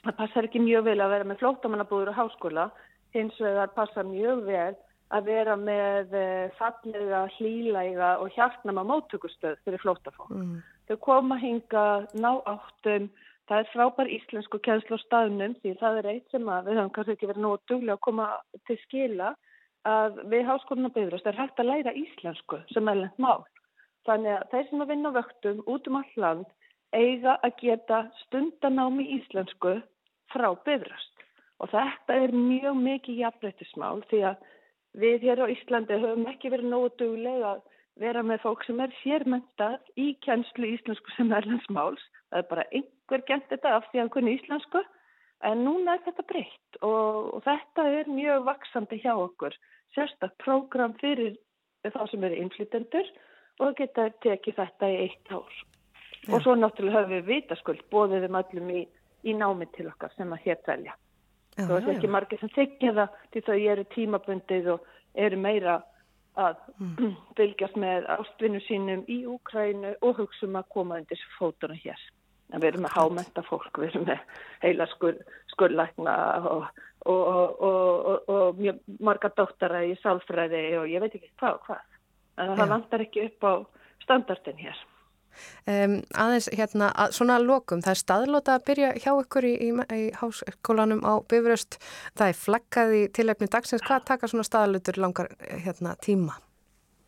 [SPEAKER 8] það passar ekki mjög vel að vera með flótamannabúður og háskóla, hins vegar passar mjög vel að vera með eh, fallega, hlýlæga og hjartnama móttökustöð fyrir flótafólk.
[SPEAKER 2] Mm.
[SPEAKER 8] Þau koma hinga, ná áttum, það er frábær íslensku kjænslu á staðnum því það er eitt sem að við höfum kannski ekki verið nógu duglega að koma til skila að við háskólinu byrjast er hægt að læra íslensku sem er lengt mál. Þannig að þeir sem að vinna vöktum út um all land eiga að geta stundanámi íslensku frá byrjast. Og þetta er mjög mikið jafnbreytismál því að við hér á Íslandi höfum ekki verið nógu duglega að vera með fólk sem er sérmyndað í kjænslu íslensku sem erlendsmáls. Það er bara einhver gent þetta af því að kunni íslensku en núna er þetta breytt og, og þetta er mjög vaksandi hjá okkur. Sérstaklega prógram fyrir þá sem eru inflytendur og geta tekið þetta í eitt ár. Ja. Og svo náttúrulega höfum við vitaskuld bóðið um öllum í, í námið til okkar sem að hér velja. Það er ekki margir sem þykja það því þau eru tímabundið og eru meira að mm. fylgjast með ástvinnu sínum í Úkrænu og hugsa um að koma undir fótuna hér. En við erum með hámenta fólk, við erum með heila skur, skurlækna og, og, og, og mjög marga dóttara í sálfræði og ég veit ekki hvað og hvað. En það vantar ekki upp á standardin hér.
[SPEAKER 2] Um, aðeins hérna, að, svona lokum, það er staðlóta að byrja hjá ykkur í, í, í háskólanum á Bifröst, það er flaggaði tilefni dagsins, hvað taka svona staðlótur langar hérna, tíma?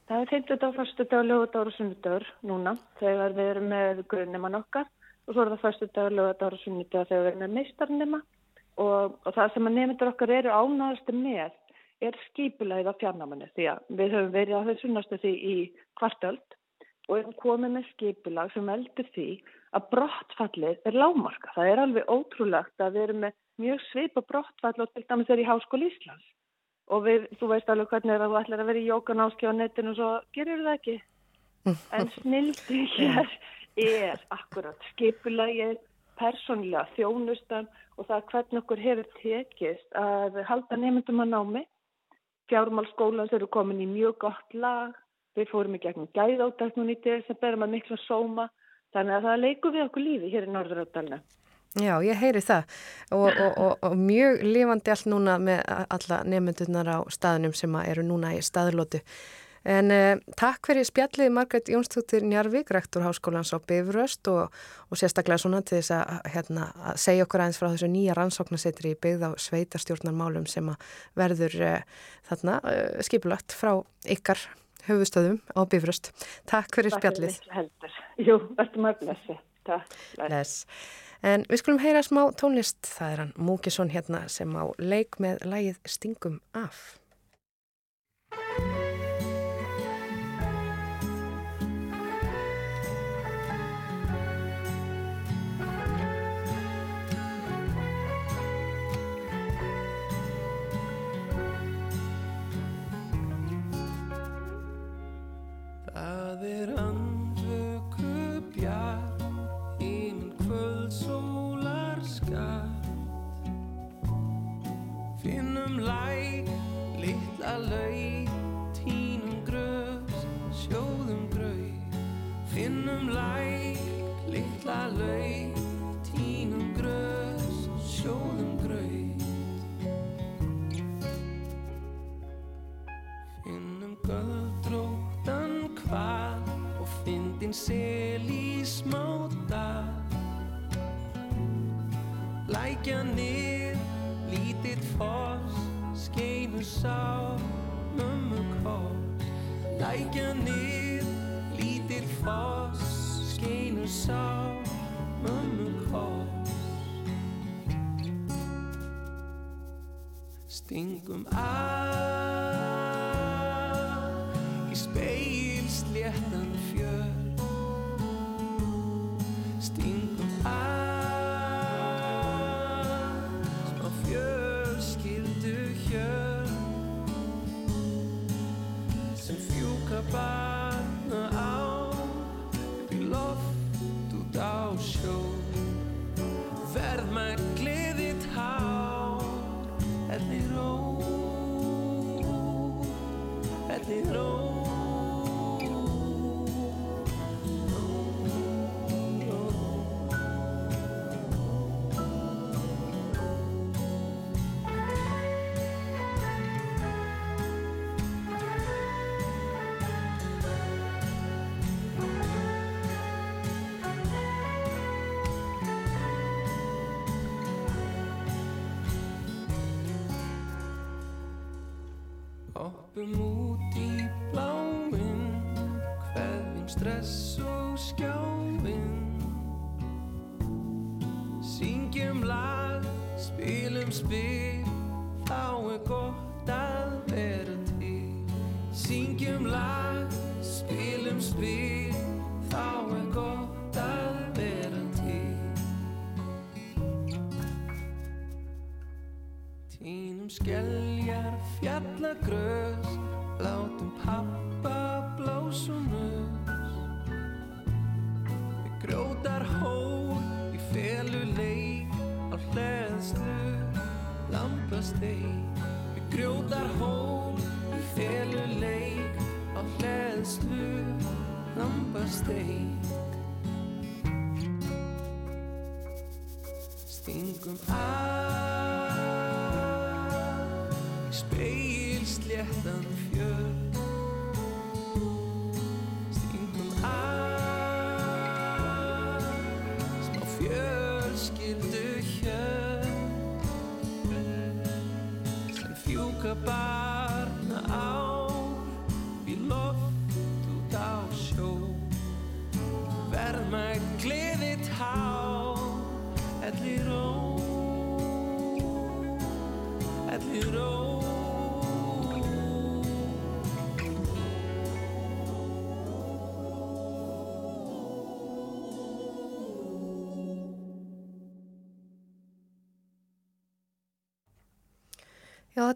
[SPEAKER 8] Það er 50 dag, fyrstu dag, lögudagur og sunnudagur núna þegar við erum með grunnimann okkar. Og svo er það fyrstu dag, lögudagur og sunnudagur þegar við erum með meistarnima og, og það sem að nefndur okkar eru ánáðastu með er skipulegið á fjarnamannu því að við höfum verið á þessu sunnastu því í kvartöld og erum komið með skipulag sem veldur því að brottfallið er lámarka. Það er alveg ótrúlegt að við erum með mjög svipa brottfall og til dæmis er í Háskóli Íslands. Og við, þú veist alveg hvernig er að þú ætlar að vera í jókanáski á netinu og svo gerir það ekki. En snildi hér er akkurat skipulagið, persónlega þjónustan og það hvernig okkur hefur tekist að halda nefndum að námi. Fjármálskólan eru komin í mjög gott lag Við fórum í gegnum gæðátæknun í desember með miklu sóma þannig að það leikur við okkur lífi hér í Norðuráttálna.
[SPEAKER 2] Já, ég heyri það og, og, og, og mjög lifandi allt núna með alla nefnendunar á staðnum sem eru núna í staðlótu. En eh, takk fyrir spjallið Margret Jónstóttir Njarvík, rektor Háskólans á Bifröst og sérstaklega svona til þess að, hérna, að segja okkur aðeins frá þessu nýja rannsóknasetri í byggð á sveitarstjórnarmálum sem verður eh, þarna eh, skipulagt frá ykkar höfustöðum á Bifröst. Takk fyrir spjallið.
[SPEAKER 8] Takk fyrir heldur. Jú, verðum að blessi. Takk.
[SPEAKER 2] Bless. En við skulum heyra smá tónlist. Það er hann Múkisson hérna sem á leik með lægið Stingum af.
[SPEAKER 9] Það er andvöku Lækja nið, lítið foss, skeinu sá, mömmu koss Lækja nið, lítið foss, skeinu sá, mömmu koss Stingum að hverjum stress og skjáinn.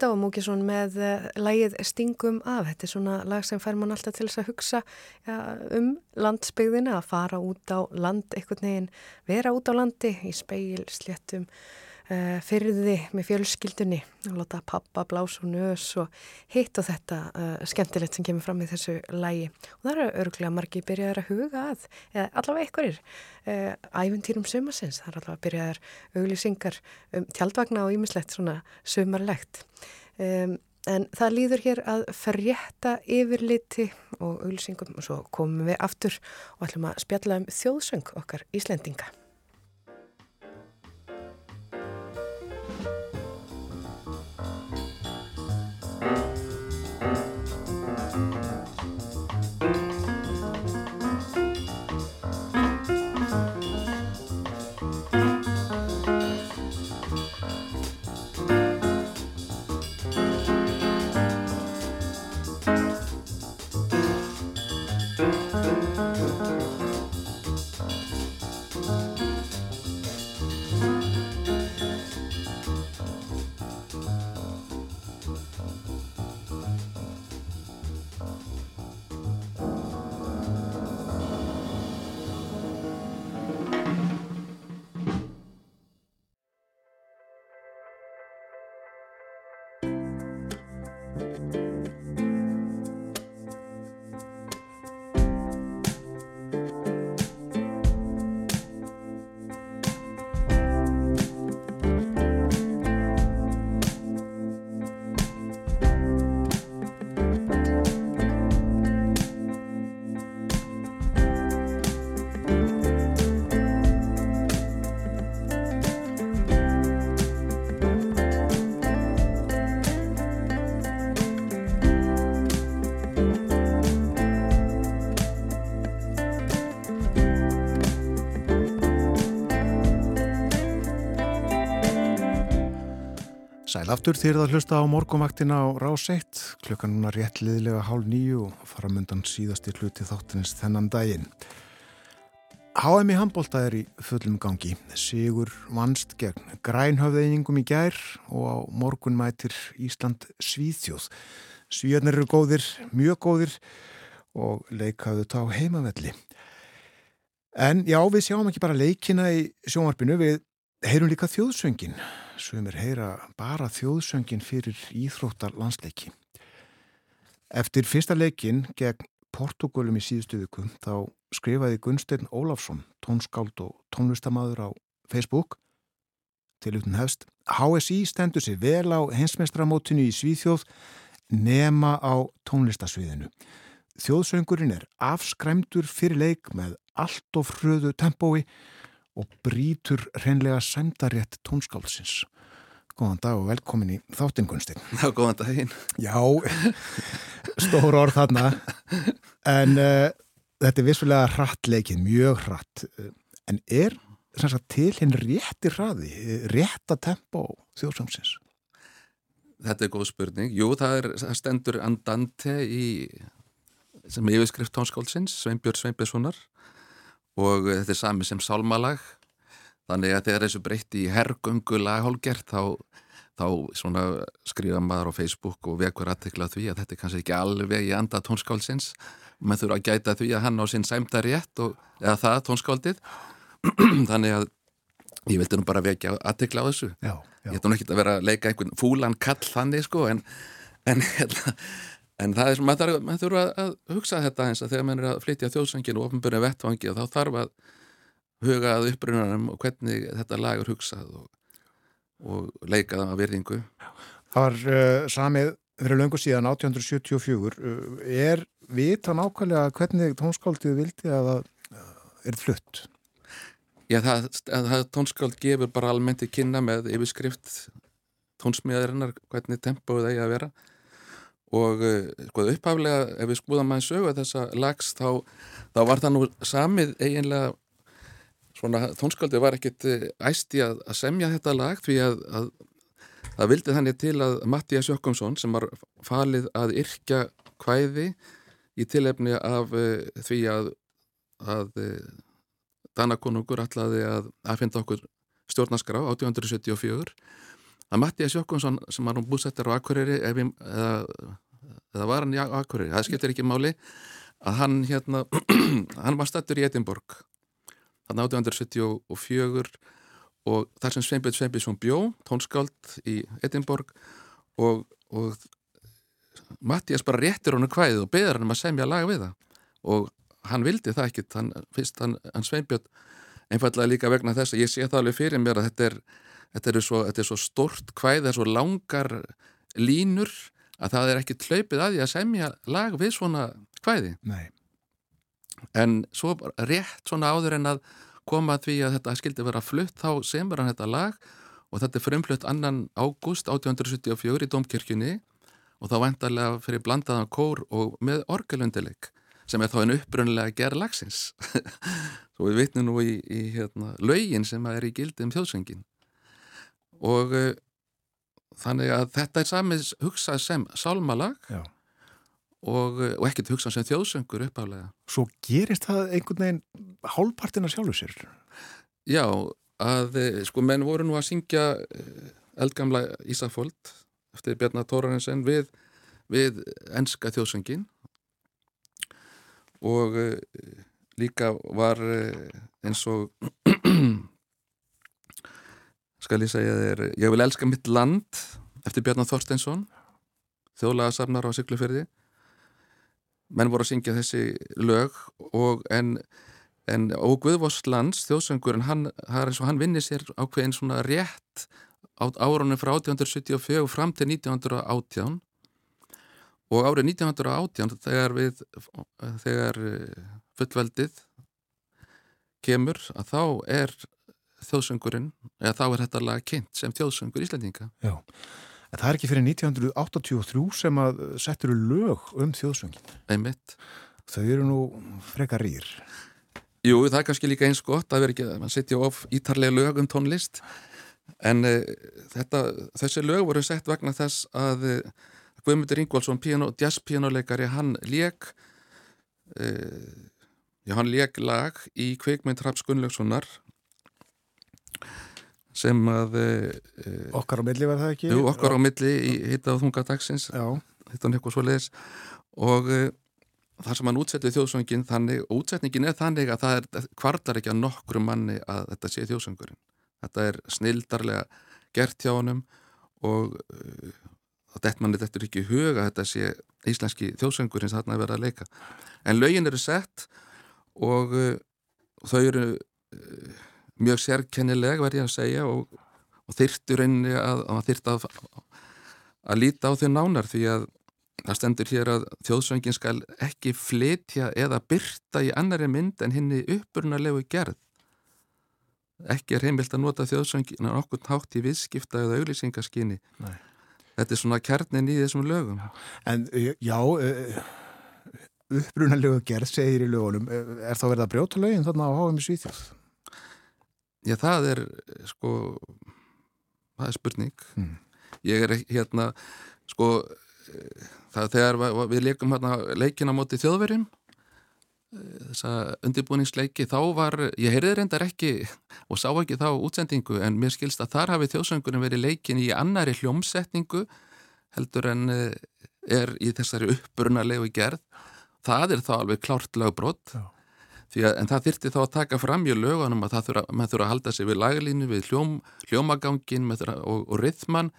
[SPEAKER 2] Þetta var Múkisson með uh, lægið Stingum af. Þetta er svona lag sem fær mann alltaf til þess að hugsa ja, um landsbyggðina, að fara út á land einhvern veginn, vera út á landi í speil, sléttum, fyrði með fjölskyldunni og láta pappa blása og nös og hitt og þetta uh, skemmtilegt sem kemur fram í þessu lægi. Og það eru örgulega margi byrjaðar að huga að, eða allavega einhverjir, uh, æfintýrum sumasins. Það er allavega byrjaðar auglýsingar um tjaldvagna og ímislegt svona sumarlegt. Um, en það líður hér að ferjetta yfirliti og auglýsingum og svo komum við aftur og ætlum að spjalla um þjóðsöng okkar Íslendinga.
[SPEAKER 1] Aftur þýrð að hlusta á morgumvaktina á Rás 1, klukkan núna rétt liðlega hálf nýju og fara myndan síðasti hluti þáttinins þennan daginn. HM í handbólta er í fullum gangi. Sigur vannst gegn grænhöfðeiningum í gær og á morgun mætir Ísland Svíþjóð. Svíðarnir eru góðir, mjög góðir og leikaðu þá heimavelli. En já, við sjáum ekki bara leikina í sjónvarpinu, við heyrum líka þjóðsöngin sem er heyra bara þjóðsöngin fyrir íþróttar landsleiki. Eftir fyrsta leikin gegn Portugalum í síðustu viku þá skrifaði Gunstein Ólafsson, tónskáld og tónlistamadur á Facebook til utan hefst HSI stendur sér vel á hensmestramótinu í Svíþjóð nema á tónlistasviðinu. Þjóðsöngurinn er afskræmdur fyrir leik með allt of hröðu tempói og brítur reynlega sæmdarétt tónskálsins. góðan dag og velkomin í þáttingunstin.
[SPEAKER 10] Já, góðan daginn.
[SPEAKER 1] Já, stór orð þarna, en uh, þetta er vissulega hrattleikið, mjög hratt, en er sagt, til hinn rétti hraði, rétta tempo þjóðsamsins?
[SPEAKER 10] Þetta er góð spurning. Jú, það, er, það stendur andante í sem yfirskrift tónskáldsins, Sveinbjörn Sveinbjörnssonar og þetta er sami sem sálmalag. Þannig að þegar þessu breytti í herrgöngu laghálgert þá, þá skrifa maður á Facebook og vekur aðtekla því að þetta er kannski ekki alveg í anda tónskáldsins og maður þurfa að gæta því að hann á sinn sæmta rétt og, eða það tónskáldið. Þannig að ég vildi nú bara vekja aðtekla á þessu.
[SPEAKER 1] Já, já.
[SPEAKER 10] ég ætti nú ekki að vera að leika einhvern fúlan kall þannig sko en, en hérna En það er sem maður maður þurfa að hugsa þetta eins að þegar maður er að flytja þjóðsanginu og ofnbjörnum vettvangi þá þarf að huga að upprunanum og hvernig þetta lag er hugsað og, og leikað á virðingu.
[SPEAKER 1] Það var uh, samið fyrir löngu síðan 1874. Uh, er vita nákvæmlega hvernig tónskáldið vildi að það er flutt?
[SPEAKER 10] Já, það, það tónskáld gefur bara almennt í kynna með yfirskrift tónsmíðarinnar hvernig tempóið eigi að vera og sko upphaflega ef við skoðum að sögu þessa lags þá, þá var það nú samið eiginlega svona tónskaldið var ekkit eh, æsti að, að semja þetta lag því að, að það vildi þannig til að Mattías Jökkumsson sem var falið að yrkja kvæði í tilefni af uh, því að, að uh, Danakonungur ætlaði að aðfinda okkur stjórnarskrá 1874 að Mattías Jökkumsson sem var nú búsettar á Akureyri eða, eða var hann í Akureyri? Það skiptir ekki máli. Að hann hérna hann var stattur í Edinborg. Hann 1874 og þar sem Sveinbjörn Sveinbjörnsson bjó tónskáld í Edinborg og, og Mattías bara réttir honum hvaðið og beður hann um að semja laga við það. Og hann vildi það ekkit hann, hann, hann Sveinbjörn einfallega líka vegna þess að ég sé það alveg fyrir mér að þetta er þetta er svo, svo stort hvæð, það er svo langar línur að það er ekki hlaupið að því að semja lag við svona hvæði.
[SPEAKER 1] Nei.
[SPEAKER 10] En svo rétt svona áður en að koma því að þetta skildi vera flutt þá semur hann þetta lag og þetta er frumflutt annan ágúst 1874 í Dómkirkjunni og þá vendarlega fyrir blandaðan kór og með orgelundileik sem er þá einn upprunlega gerð lagsins. Svo við vitnum nú í, í hérna, lögin sem er í gildi um þjóðsengin og uh, þannig að þetta er samið hugsað sem sálmalag og, uh, og ekkert hugsað sem þjóðsöngur uppálega.
[SPEAKER 1] Svo gerist það einhvern veginn hálfpartina sjálfur sér?
[SPEAKER 10] Já, að uh, sko menn voru nú að syngja eldgamla Ísafóld eftir Bjarnar Tórarensen við, við enska þjóðsöngin og líka var eins og skal ég segja þér Ég vil elska mitt land eftir Bjarnar Þorsteinsson þjóðlaga samnar á Siglufjörði menn voru að syngja þessi lög og en, en og Guðvoss lands, þjóðsöngurinn hann, hann vinnir sér ákveðin svona rétt á árunum frá 1874 fram til 1918 og árið 1918 þegar við þegar eh, fullveldið kemur að þá er þjóðsöngurinn, eða þá er þetta lag kynnt sem þjóðsöngur Íslandinga.
[SPEAKER 1] Já, en það er ekki fyrir 1983 sem að settur lög um þjóðsöngin.
[SPEAKER 10] Einmitt.
[SPEAKER 1] Þau eru nú frekar rýr.
[SPEAKER 10] Jú, það er kannski líka eins gott að vera ekki að mann setja of ítarlega lög um tónlist, en uh, þetta, þessi lög voru sett vegna þess að uh, Guðmundur Ingólfsson, jazz pianoleikari, hann leik uh, já, hann leik lag í kveikmynd Raps Gunnlaugssonar sem að
[SPEAKER 1] e, okkar á milli var það ekki?
[SPEAKER 10] Jú, okkar á milli í hitta á þunga dagsins. Hitta hann eitthvað svo leiðis og e, þar sem hann útsetti þjóðsöngin þannig, og útsetningin er þannig að það er kvartar ekki að nokkru manni að þetta sé þjóðsöngurinn. Þetta er snildarlega gert hjá honum og e, þetta manni þetta er ekki huga þetta sé íslenski þjóðsöngurinn sem þarna er verið að leika. En lögin eru sett og þau eru mjög sérkennileg verði að segja og, og þyrttur einni að, að þyrtt að, að líta á þau nánar því að það stendur hér að þjóðsöngin skal ekki flytja eða byrta í annari mynd en henni uppurnarlegu gerð. Ekki er heimilt að nota þjóðsöngin á okkur hátt í viðskipta eða auglýsingaskinni
[SPEAKER 1] Nei.
[SPEAKER 10] þetta er svona kjarnin í þessum lögum.
[SPEAKER 1] En uh, já, uh, upprunalegu gerð segir í lögunum, uh, er þá verið að brjóta lögin þarna á í Svíþjóð?
[SPEAKER 10] Já, það er sko það er spurning
[SPEAKER 1] Mm.
[SPEAKER 10] ég er hérna sko það þegar va- við leikum hérna leikin á móti þjóðverjum þessa undirbúningsleiki þá var, ég heyrði reyndar ekki og sá ekki þá útsendingu en mér skilst að þar hafi þjóðsöngurinn verið leikin í annari hljómsetningu heldur en eh, er í þessari uppbrunalegu gerð það er þá alveg klárt lögbrott
[SPEAKER 1] Já.
[SPEAKER 10] Að, en það þyrti þá að taka fram í lögunum að þurfa, maður þurfa að halda sig við laglínu, við hljóm, hljómagangin þurfa, og, og rithman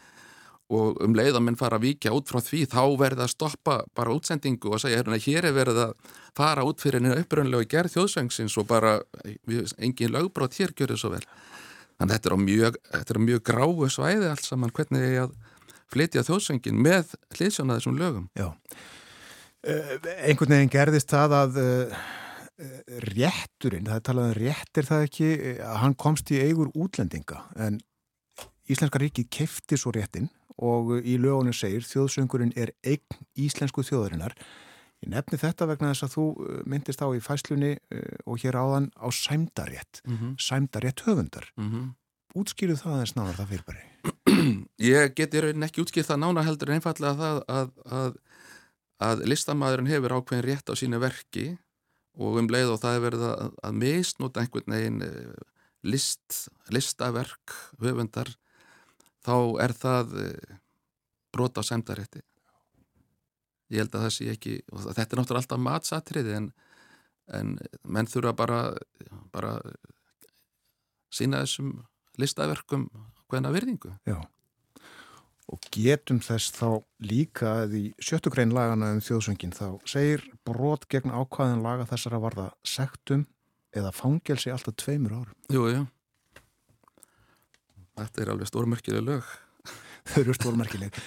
[SPEAKER 10] og um leið að menn fara að víkja út frá því þá verða að stoppa bara útsendingu og segja hérna hér er verið að fara út fyrir henni uppröðanlega gerð þjóðsvengsins og bara engin lögbrót hér gjör þið svo vel. Þannig þetta er á mjög, mjög gráu svæði allt saman hvernig ég að flytja þjóðsvengin með hliðsjóna þessum lögum.
[SPEAKER 1] Já. Uh, einhvern veginn gerðist það að uh, rétturinn, það er talað um réttir það ekki, eh, að hann komst í eigur útlendinga en Íslenska ríkið kefti svo réttin og í lögunum segir þjóðsöngurinn er eign íslensku þjóðarinnar. Ég nefni þetta vegna þess að þú eh, myndist á í fæslunni uh, og hér áðan á sæmdarétt,
[SPEAKER 10] Mm -hmm.
[SPEAKER 1] sæmdarétt höfundar.
[SPEAKER 10] Mm
[SPEAKER 1] Útskýru það aðeins náðar það fyrir bara.
[SPEAKER 10] Ég get í raunin ekki útskipt það nána heldur einfallega það að, að, að listamæðurinn hefur ákveðin rétt á sínu verki og um leið og það er verið að, að misnúta einhvern veginn eh, list, listaverk höfundar þá er það eh, brot á semdarétti ég held að það sé ekki og þetta er náttúrulega alltaf matsatriði en, en menn þurfa bara bara sína þessum listaverkum hvernig virðingu
[SPEAKER 1] Já. Og getum þess þá líka að í sjöttu grein lagana um þjóðsöngin þá segir brot gegn ákvæðin laga þessar að varða sektum eða fangelsi alltaf tveimur árum.
[SPEAKER 10] Jú, jú Þetta er alveg stórmerkileg lög
[SPEAKER 1] Þau eru stórmerkileg.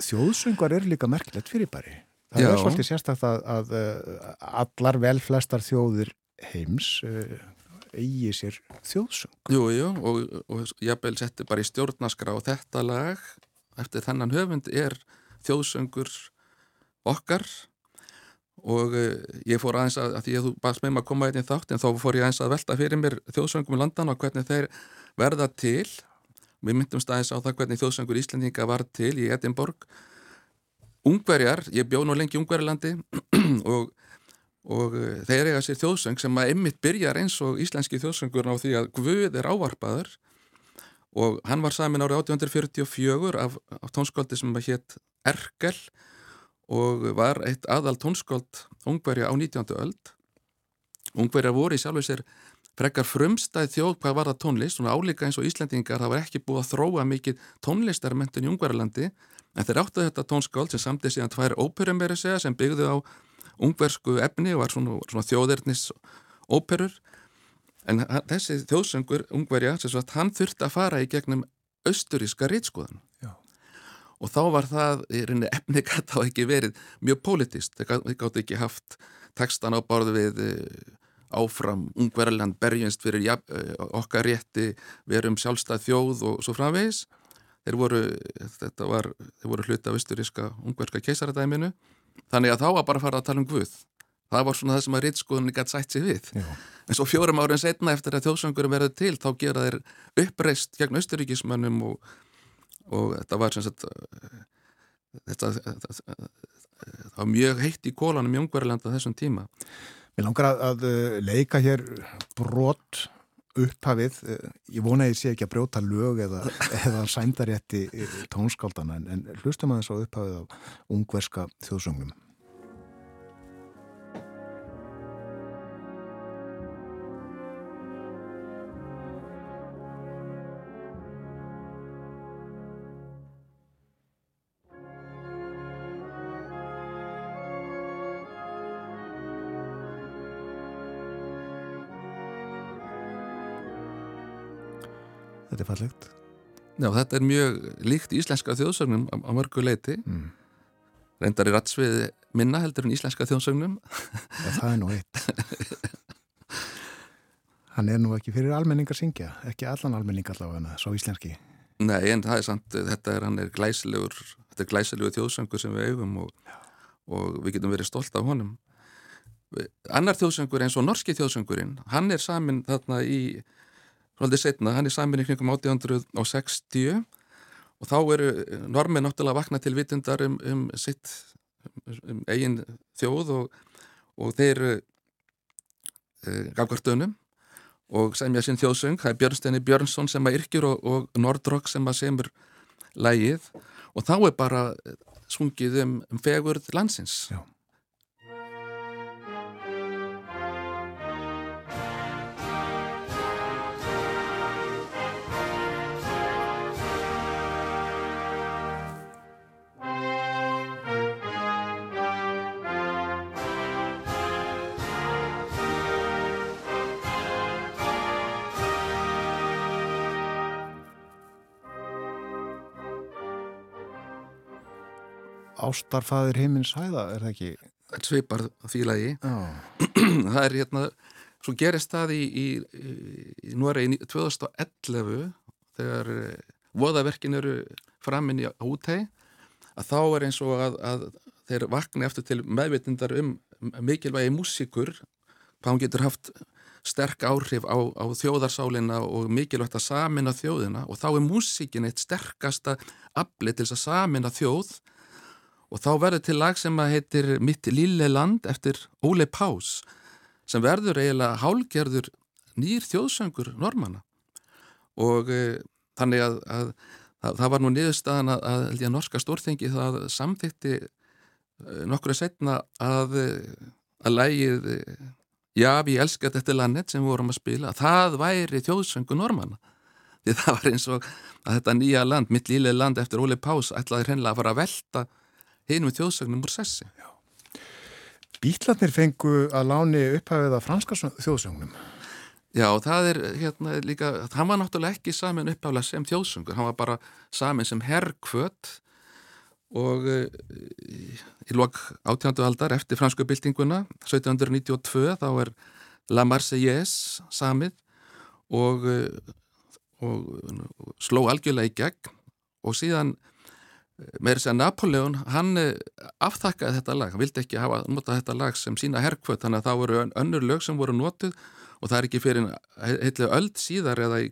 [SPEAKER 1] Þjóðsöngar eru líka merkilegt fyrir bæri. Það
[SPEAKER 10] Já.
[SPEAKER 1] er svolítið sérstakt að, að uh, allar vel flestar þjóðir heims uh, eigi sér þjóðsöng.
[SPEAKER 10] Jú, jú, og, og jafnvel setti bara í stjórnaskra og þetta lag eftir þennan höfund er þjóðsöngur okkar. Og uh, ég fór aðeins að, að því að þú baðst með maður að koma einn í þátt en þá fór ég aðeins að velta fyrir mér þjóðsöngum í landan og hvernig þeir verða til. Við myndumst aðeins á það hvernig þjóðsöngur Íslendinga var til í Edinborg. Ungverjar, ég bjó nú lengi í Ungverjalandi og og uh, þeir eiga sér þjóðsöng sem að ymmit byrjar eins og íslenski þjóðsöngur á því að Guð er ávarpaður og hann var samin árið 1844 af, af tónskóldi sem að hétt Erkel og var eitt aðal tónskóld ungverja á 19. öld ungverja voru í sjálfu sér frekar frumstæð þjóð hvað var það tónlist, svona álíka eins og Íslendingar það var ekki búið að þróa mikið tónlistarmentun í Ungverjalandi en þeir áttu þetta tónskáld sem samtið síðan tvær óperum verið segja sem byggðu á ungversku efni og var svona, svona þjóðernis óperur en þessi þjóðsöngur ungverja, sem sagt, hann þurfti að fara í gegnum austuríska rítskoðan
[SPEAKER 1] Já.
[SPEAKER 10] og þá var það í rauninni efni gæti þá ekki verið mjög politist, þeir gáttu ekki haft textan á borðu við eh, áfram. Ungverðarland berjumst fyrir ja, okkar rétti verum sjálfstæð þjóð og svo framvegis. Þeir voru, þetta var þeir voru hluti af austuríska ungverska keisaradæminu. Þannig að þá var bara að fara að tala um Guð það var svona það sem að rítskoðunni gæti sætt sig við
[SPEAKER 1] Já.
[SPEAKER 10] en svo fjórum árin setna eftir að þjóðsöngurum verður til þá gera þeir uppreist gegn austuríkismönnum og, og þetta var sem sagt eh, þetta, þetta, þetta var mjög heitt í kólanum í Ungverðarlanda þessum tíma
[SPEAKER 1] Mér langar að, að uh, leika hér brot upphafið, uh, ég vona að ég sé ekki að brjóta lög eða, eða sændarétti tónskáldana en, en hlustum aðeins á upphafið á ungverska þjóðsöngum. Fallegt.
[SPEAKER 10] Já, þetta er mjög líkt íslenska þjóðsögnum á, á mörgu leiti
[SPEAKER 1] Mm.
[SPEAKER 10] reyndar í ratsviði minna heldur en íslenska þjóðsögnum
[SPEAKER 1] Já, það er nú eitt. hann er nú ekki fyrir almenning að syngja, ekki allan almenning allavega, svo íslenski.
[SPEAKER 10] Nei, en það er samt, þetta er, er glæsilegur, þetta er glæsilegur þjóðsöngur sem við eigum og, og við getum verið stolt af honum. Annar þjóðsöngur eins og norski þjóðsöngurinn, hann er samin þarna í, svolítið setna, hann er samin í kringum 1860 og þá eru normið náttúrulega vakna til vitundar um, um sitt um eigin þjóð og, og þeir uh, gafkvartunum og semja sín þjóðsöng, það er Björnsteini Björnsson sem að yrkjur og, og Nordrock sem að semur lægið og þá er bara svungið um, um fegurð landsins
[SPEAKER 1] Já. Ástarfaðir heimins hæða, er það ekki?
[SPEAKER 10] svipar því lagi. Það er hérna svo gerist það í, í, í Noregi 2011 þegar eh, voðaverkin eru framinn í útei að þá er eins og að, að þeir vakna eftir til meðvitundar um mikilvægi músikur hvað hún getur haft sterk áhrif á, á þjóðarsálina og mikilvægt að samina þjóðina. Og þá er músikin eitt sterkasta afli til þess að samina þjóð og þá verður til lag sem að heitir Mitt lille land eftir Óle Pás sem verður eiginlega hálgerður nýr þjóðsöngur normanna og e, þannig að, að, að það var nú niðurstaðan að, að, að norska stórþengi það samþykti e, nokkru setna að að lægið Já, við elskat þetta landet sem við vorum að spila það væri þjóðsöngu normanna því það var eins og að þetta nýja land, mitt lille land eftir Óli Pás ætlaði hreinlega að fara að velta hinum þjóðsögnum úr sessi.
[SPEAKER 1] Bítlarnir fengu að láni upphæfið af franska þjóðsögnum.
[SPEAKER 10] Já, það er hérna líka, hann var náttúrulega ekki samin upphæflega sem þjóðsöngur, hann var bara samin sem herrkvöt og e, í lok átjándu aldar eftir fransku byltinguna 1792 þá er La Marseillaise samið og, og sló algjörlega í gegn og síðan með þess að Napoleon hann aftakkaði þetta lag, hann vildi ekki hafa notað þetta lag sem sína herrkvöt þannig að það voru önnur lög sem voru notuð og það er ekki fyrir heitlega öld síðar eða í,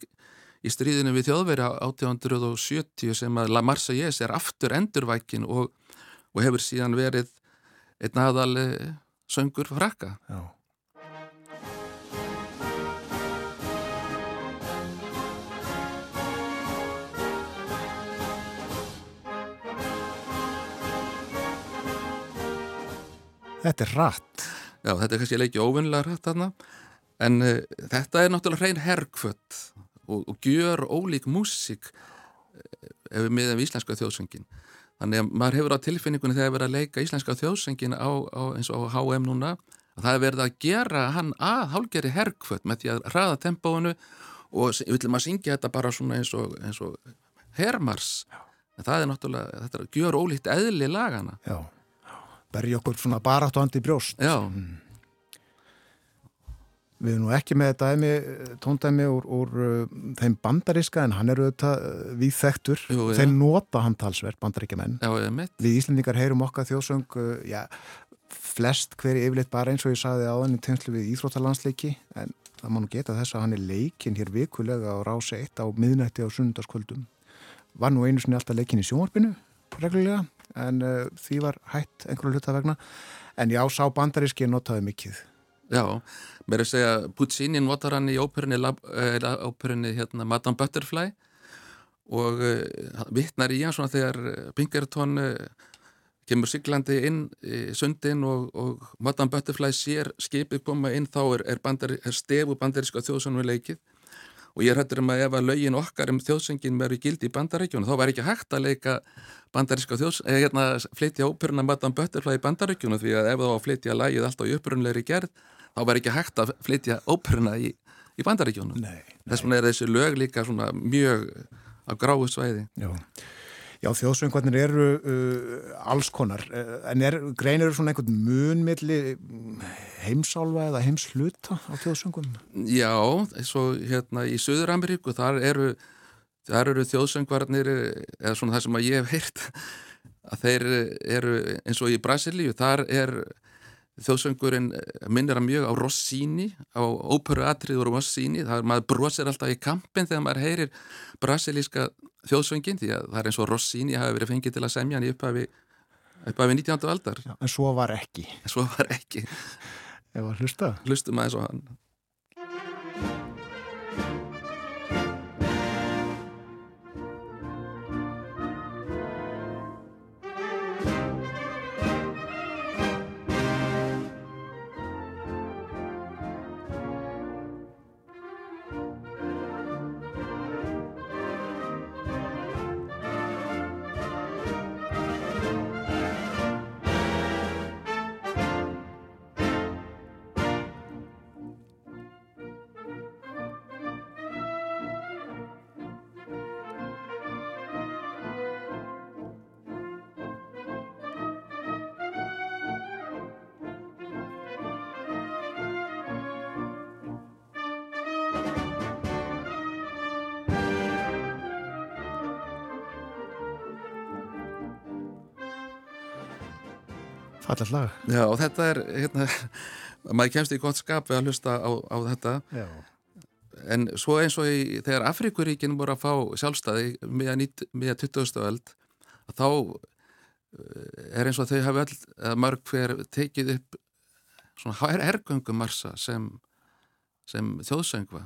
[SPEAKER 10] í stríðinu við þjóðveri 1870 sem að La Marseillaise er aftur endurvækin og, og hefur síðan verið einn aðal söngur frakka.
[SPEAKER 1] Já. Þetta er rætt.
[SPEAKER 10] Já, þetta er kannski leikið óvinnilega rætt þarna, en uh, þetta er náttúrulega hrein herrkvött og, og gjör ólík músík uh, ef við miðum íslenska þjóðsöngin. Þannig að maður hefur á tilfinningunni þegar verið að leika íslenska þjóðsöngin á, á, eins og á HM núna, að það er verið að gera hann að hálgeri herrkvött með því að hraða tempóinu og við viljum að syngja þetta bara svona eins og, eins og hermars. En það er náttúrulega, þetta er gjör ólíkt eðli lagana.
[SPEAKER 1] Já berja okkur svona baráttu andi brjóst.
[SPEAKER 10] Já.
[SPEAKER 1] Mm. Við erum nú ekki með dæmi, tóndæmi úr, úr uh, þeim bandaríska en hann er auðvitað uh, við
[SPEAKER 10] ja.
[SPEAKER 1] þeir nota hann talsverð
[SPEAKER 10] mitt.
[SPEAKER 1] Við Íslendingar heyrum okkar þjóðsöng uh, já, flest hverju yfirleitt bara eins og ég saði á hann í tegnslu við Íþróttalandsleiki en það má nú geta þess að hann er leikinn hér vikulega á rási eitt á miðnætti á sunnundaskvöldum var nú einu sinni alltaf leikinn í sjónvarpinu reglulega en uh, því var hætt einhverju hluta vegna. En já, sá bandaríski notaði mikið.
[SPEAKER 10] Já, mér er að segja Puccini notar hann í óperunni, eh, óperunni hérna, Madame Butterfly og uh, vittnar í hann svona þegar Pinkerton uh, kemur siglandi inn í sundin og, og Madame Butterfly sér skipið koma inn þá er, er, bandari, er stefu bandaríska þjóðsönum leikið og ég hættur um að ef að lögin okkar um þjóðsöngin verður gildi í bandarækjunum þá væri ekki hægt að leika bandaríska þjóðs eða hérna flytja óperuna Madame Butterfly í bandarækjunum því að ef þá flytja lægið alltaf í upprunleiri gerð þá væri ekki hægt að flytja óperuna í, í bandarækjunum
[SPEAKER 1] Þess
[SPEAKER 10] vegna er þessi lög líka svona mjög á gráu svæði.
[SPEAKER 1] Já. Já, þjóðsöngvarnir eru uh, alls konar, uh, en er, greinir svona einhvern munmilli heimsálfa eða heimsluta á þjóðsöngum?
[SPEAKER 10] Já, eins og hérna í Suður-Ameríku, þar eru, eru þjóðsöngvarnir, eða svona það sem ég hef heyrt, að þeir eru eins og í Brasilíu, þar er þjóðsöngurinn minnir að mjög á Rossini, á óperuatriður Rossini, það er maður brosir alltaf í kampin þegar maður heyrir brasilíska þjóðsöngin því að það er eins og Rossini hafi verið fengið til að semja hann í upphafi, upphafi 19. aldar.
[SPEAKER 1] Já, en svo var ekki.
[SPEAKER 10] En svo var ekki.
[SPEAKER 1] Ef að hlusta?
[SPEAKER 10] Hlustum aðeins og hann.
[SPEAKER 1] Fallet lag.
[SPEAKER 10] Já, og þetta er, hérna, maður kemst í gott skap við að hlusta á, á þetta.
[SPEAKER 1] Já.
[SPEAKER 10] En svo eins og í, þegar Afrikuríkin voru að fá sjálfstæði miða 20. öld, þá eh, er eins og þau hafi öll, mörg hver tekið upp svona hergöngumarsa sem, sem þjóðsöngva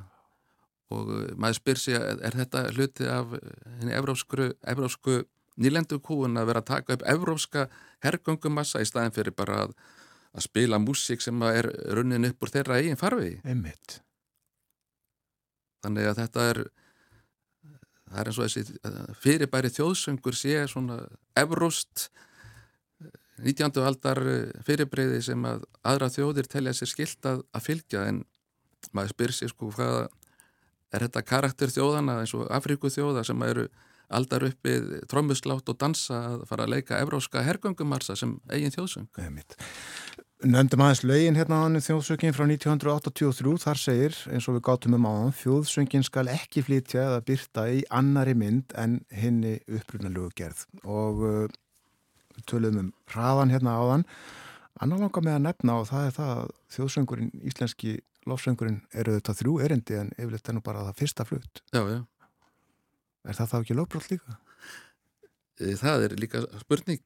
[SPEAKER 10] og eh, maður spyr sér, er þetta hluti af henni evrósku, nýlendu kúun að vera að taka upp evrópska hergöngumassa í staðin fyrir bara að, að spila músík sem er runnin upp úr þeirra eigin farfi.
[SPEAKER 1] Emmitt.
[SPEAKER 10] Þannig að þetta er það er eins og þessi fyrirbæri þjóðsöngur sé svona evróst 19. aldar fyrirbreyði sem að aðra þjóðir telja sér skilt að, að fylgja en maður spyr sér sko hvað er þetta karakter þjóðana eins og Afríku þjóða sem eru aldar uppið trómuslátt og dansa að fara að leika evróska hergöngumarsa sem eigin þjóðsöng.
[SPEAKER 1] Nöndum aðeins lögin hérna á hann þjóðsöngin frá 1983, þar segir, eins og við gátum um áðan, þjóðsöngin skal ekki flytja eða byrta í annari mynd en henni upprunalögu gerð og uh, við töluðum um hraðan hérna áðan, annar langar með að nefna og það er það að þjóðsöngurinn, íslenski lofsöngurinn eru þetta þrjú erindi en yfirleitt er nú bara það fyrsta flutt.
[SPEAKER 10] Já, já.
[SPEAKER 1] Er það þá ekki lögbrot líka?
[SPEAKER 10] Það er líka spurning.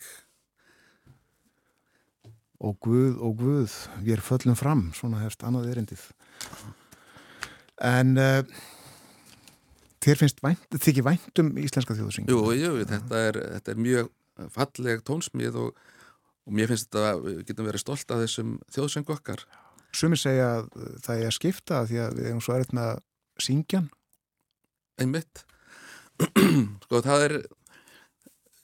[SPEAKER 1] Og Guð og Guð við erum föllum fram, svona hefst annað erindið. En uh, þér finnst vænt, þykir vænt um íslenska þjóðsyngi?
[SPEAKER 10] Jú, jú, þetta er, þetta er mjög falleg tónsmið og, og mér finnst þetta að við getum verið stolt af þessum þjóðsyngu okkar.
[SPEAKER 1] Sumir segja að það er að skipta því að við erum svo erið með að syngja
[SPEAKER 10] Einmitt Sko það er,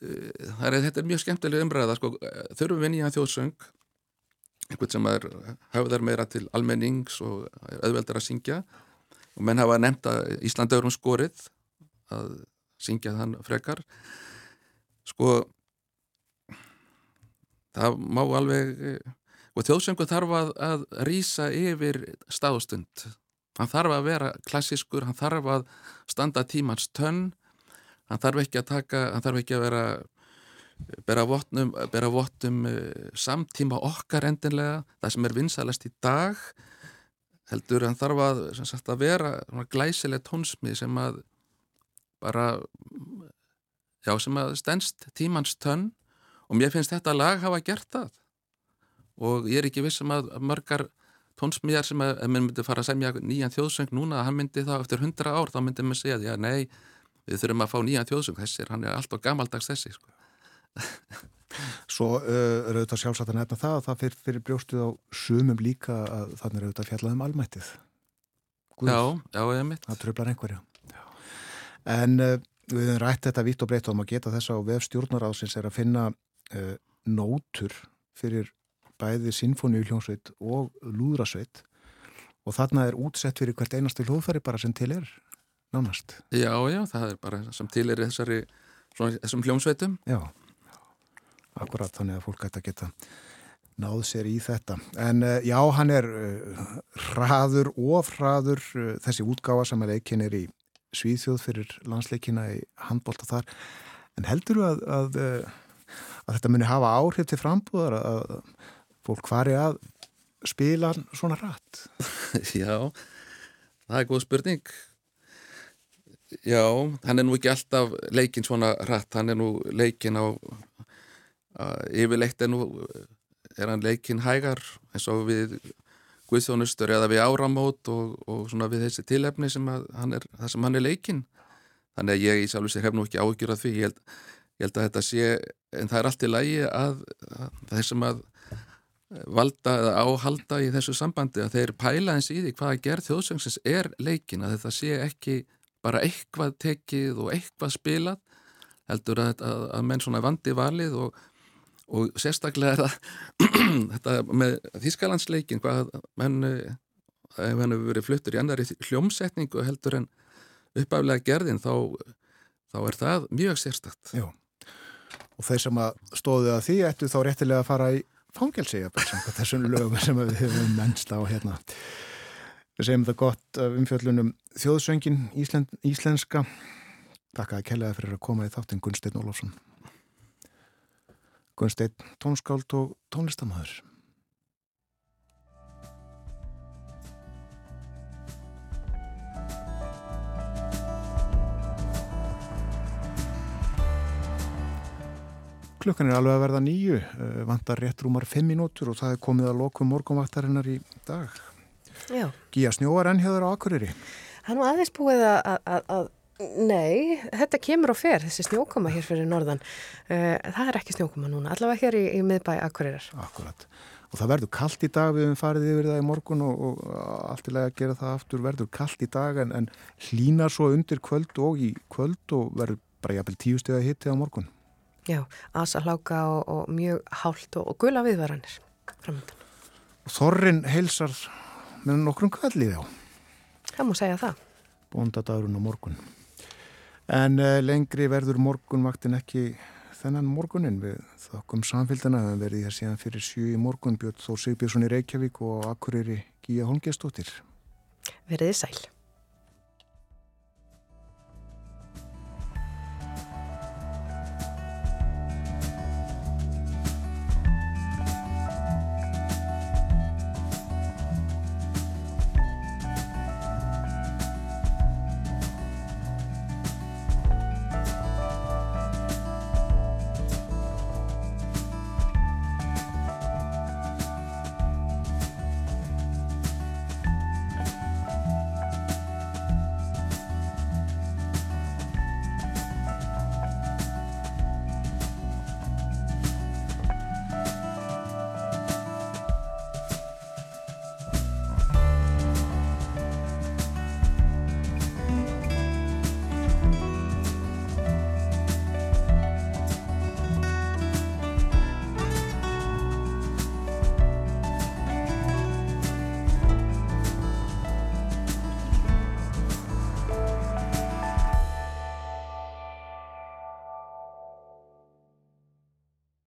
[SPEAKER 10] það er þetta er mjög skemmtileg umræða sko, þurfum við nýja þjóðsöng? Einhvern sem er höfðar meira til almennings og er auðveldar að syngja. Og menn hafa nefnt að Íslandi eru um skorið að syngja þann frekar. Sko það má alveg og þjóðsöngu þarf að, að rýsa yfir stáðstund hann þarf að vera klassískur hann þarf að standa tímans tönn hann þarf ekki að taka hann þarf ekki að vera bera vottum, bera vottum uh, samtíma okkar endinlega það sem er vinsalast í dag heldur hann þarf að, sagt, að vera glæsileg tónsmið sem að bara já sem að stendst tímans tönn. Og mér finnst þetta lag hafa gert það. Og ég er ekki vissum að margar tónsmíðar sem að, ef mér myndi fara að semja nýjan þjóðsöng núna, að hann myndi þá eftir hundra ár, þá myndi mér segja, já nei við þurfum að fá nýjan þjóðsöng, þessir, hann er alltaf gammaldags þessi, sko.
[SPEAKER 1] Svo uh, er auðvitað sjálfsagt að nefna það að það fyrir, fyrir brjóstuð á sumum líka að þannig er auðvitað fjallað um almættið.
[SPEAKER 10] Guð, Já, já, ég mitt
[SPEAKER 1] Það tröflar einhverja. Já. En uh, við hefum rætt þetta vitt og breytt og maður geta þess að vef stjórnaráðsins er að finna uh, nótur fyrir bæði sinfóníu hljómsveit og lúðrasveit. Og þarna er útsett fyrir hvert einasti hljóðfæri bara sem til er nánast.
[SPEAKER 10] Já, já, það er bara sem til er þessari svona þessum hljómsveitum
[SPEAKER 1] Já, akkurat þannig að fólk ætti að geta náð sér í þetta. En uh, já, hann er uh, hraður og hraður uh, þessi útgáfa sem að leikin er í Svíþjóð fyrir landsleikina í handbólta þar. En heldur þú að, að, að þetta muni hafa áhrif til frambúðar að fólk hvari að spila svona rætt?
[SPEAKER 10] Já, það er góð spurning. Já, hann er nú ekki alltaf leikin svona rætt, hann er nú leikin á, yfirleitt er nú, er hann leikin hægar eins og við guðþjónustur eða við áramót og, og svona við þessi tilefni sem hann er, það sem hann er leikin. Þannig að ég í sjálf og sér hef nú ekki ágjur að því, ég held, ég held að þetta sé, en það er allt í lægi að, að þessum að valda eða áhalda í þessu sambandi að þeir pæla eins í því hvaða gerð þjóðsöngsins er leikin að þetta sé ekki bara eitthvað tekið og eitthvað spilað heldur að, að, að menn svona vandi valið og, og sérstaklega þetta með Þískalandsleikin hvað menn ef hann hefur verið fluttur í annari hljómsetningu heldur en uppaflega gerðin þá, þá er það mjög sérstakt.
[SPEAKER 1] Já, og þeir sem að stóðu að því ættu þá réttilega að fara í fangelsi þessum lögum sem við hefum mennst á hérna við segjum þetta gott umfjöllunum þjóðsöngin Íslen, íslenska. Takk að kellaði fyrir að koma í þáttinn Gunstein Ólafsson. Gunstein tónskáld og tónlistamæður Klukkan er alveg að verða nýju, vantar rétt rúmar fimm mínútur og það er komið að lokum morgunvaktarinnar í dag. Gíja snjóar ennhjöður á Akureyri.
[SPEAKER 2] Það er nú aðeins búið að, að, að, nei, þetta kemur og fer, þessi snjókoma hér fyrir norðan. Það er ekki snjókoma núna, allavega hér í, í miðbæ Akureyrar.
[SPEAKER 1] Akkurat. Og það verður kallt í dag, við hefum farið yfir það í morgun og, og allt í lega að gera það aftur, verður kallt í dag en, en hlínar svo undir kvöld og í kvöld og verður bara jafnvel tíu steg að hitti á morgun.
[SPEAKER 2] Já, aðsalháka og, og mjög hált og, og gula viðvaranir framöndan.
[SPEAKER 1] Þorrin heilsar með nokkrum kvallið á.
[SPEAKER 2] Það múið segja það.
[SPEAKER 1] Bóndadagurinn á morgun. En uh, lengri verður morgunvaktin ekki þennan morgunin við þokkum samfélgdana en verði hér síðan fyrir sjú í morgun Björn Þór Sigbjörnsson í Reykjavík og Akureyri Gíja Holmgjastóttir.
[SPEAKER 2] Verðið sæl.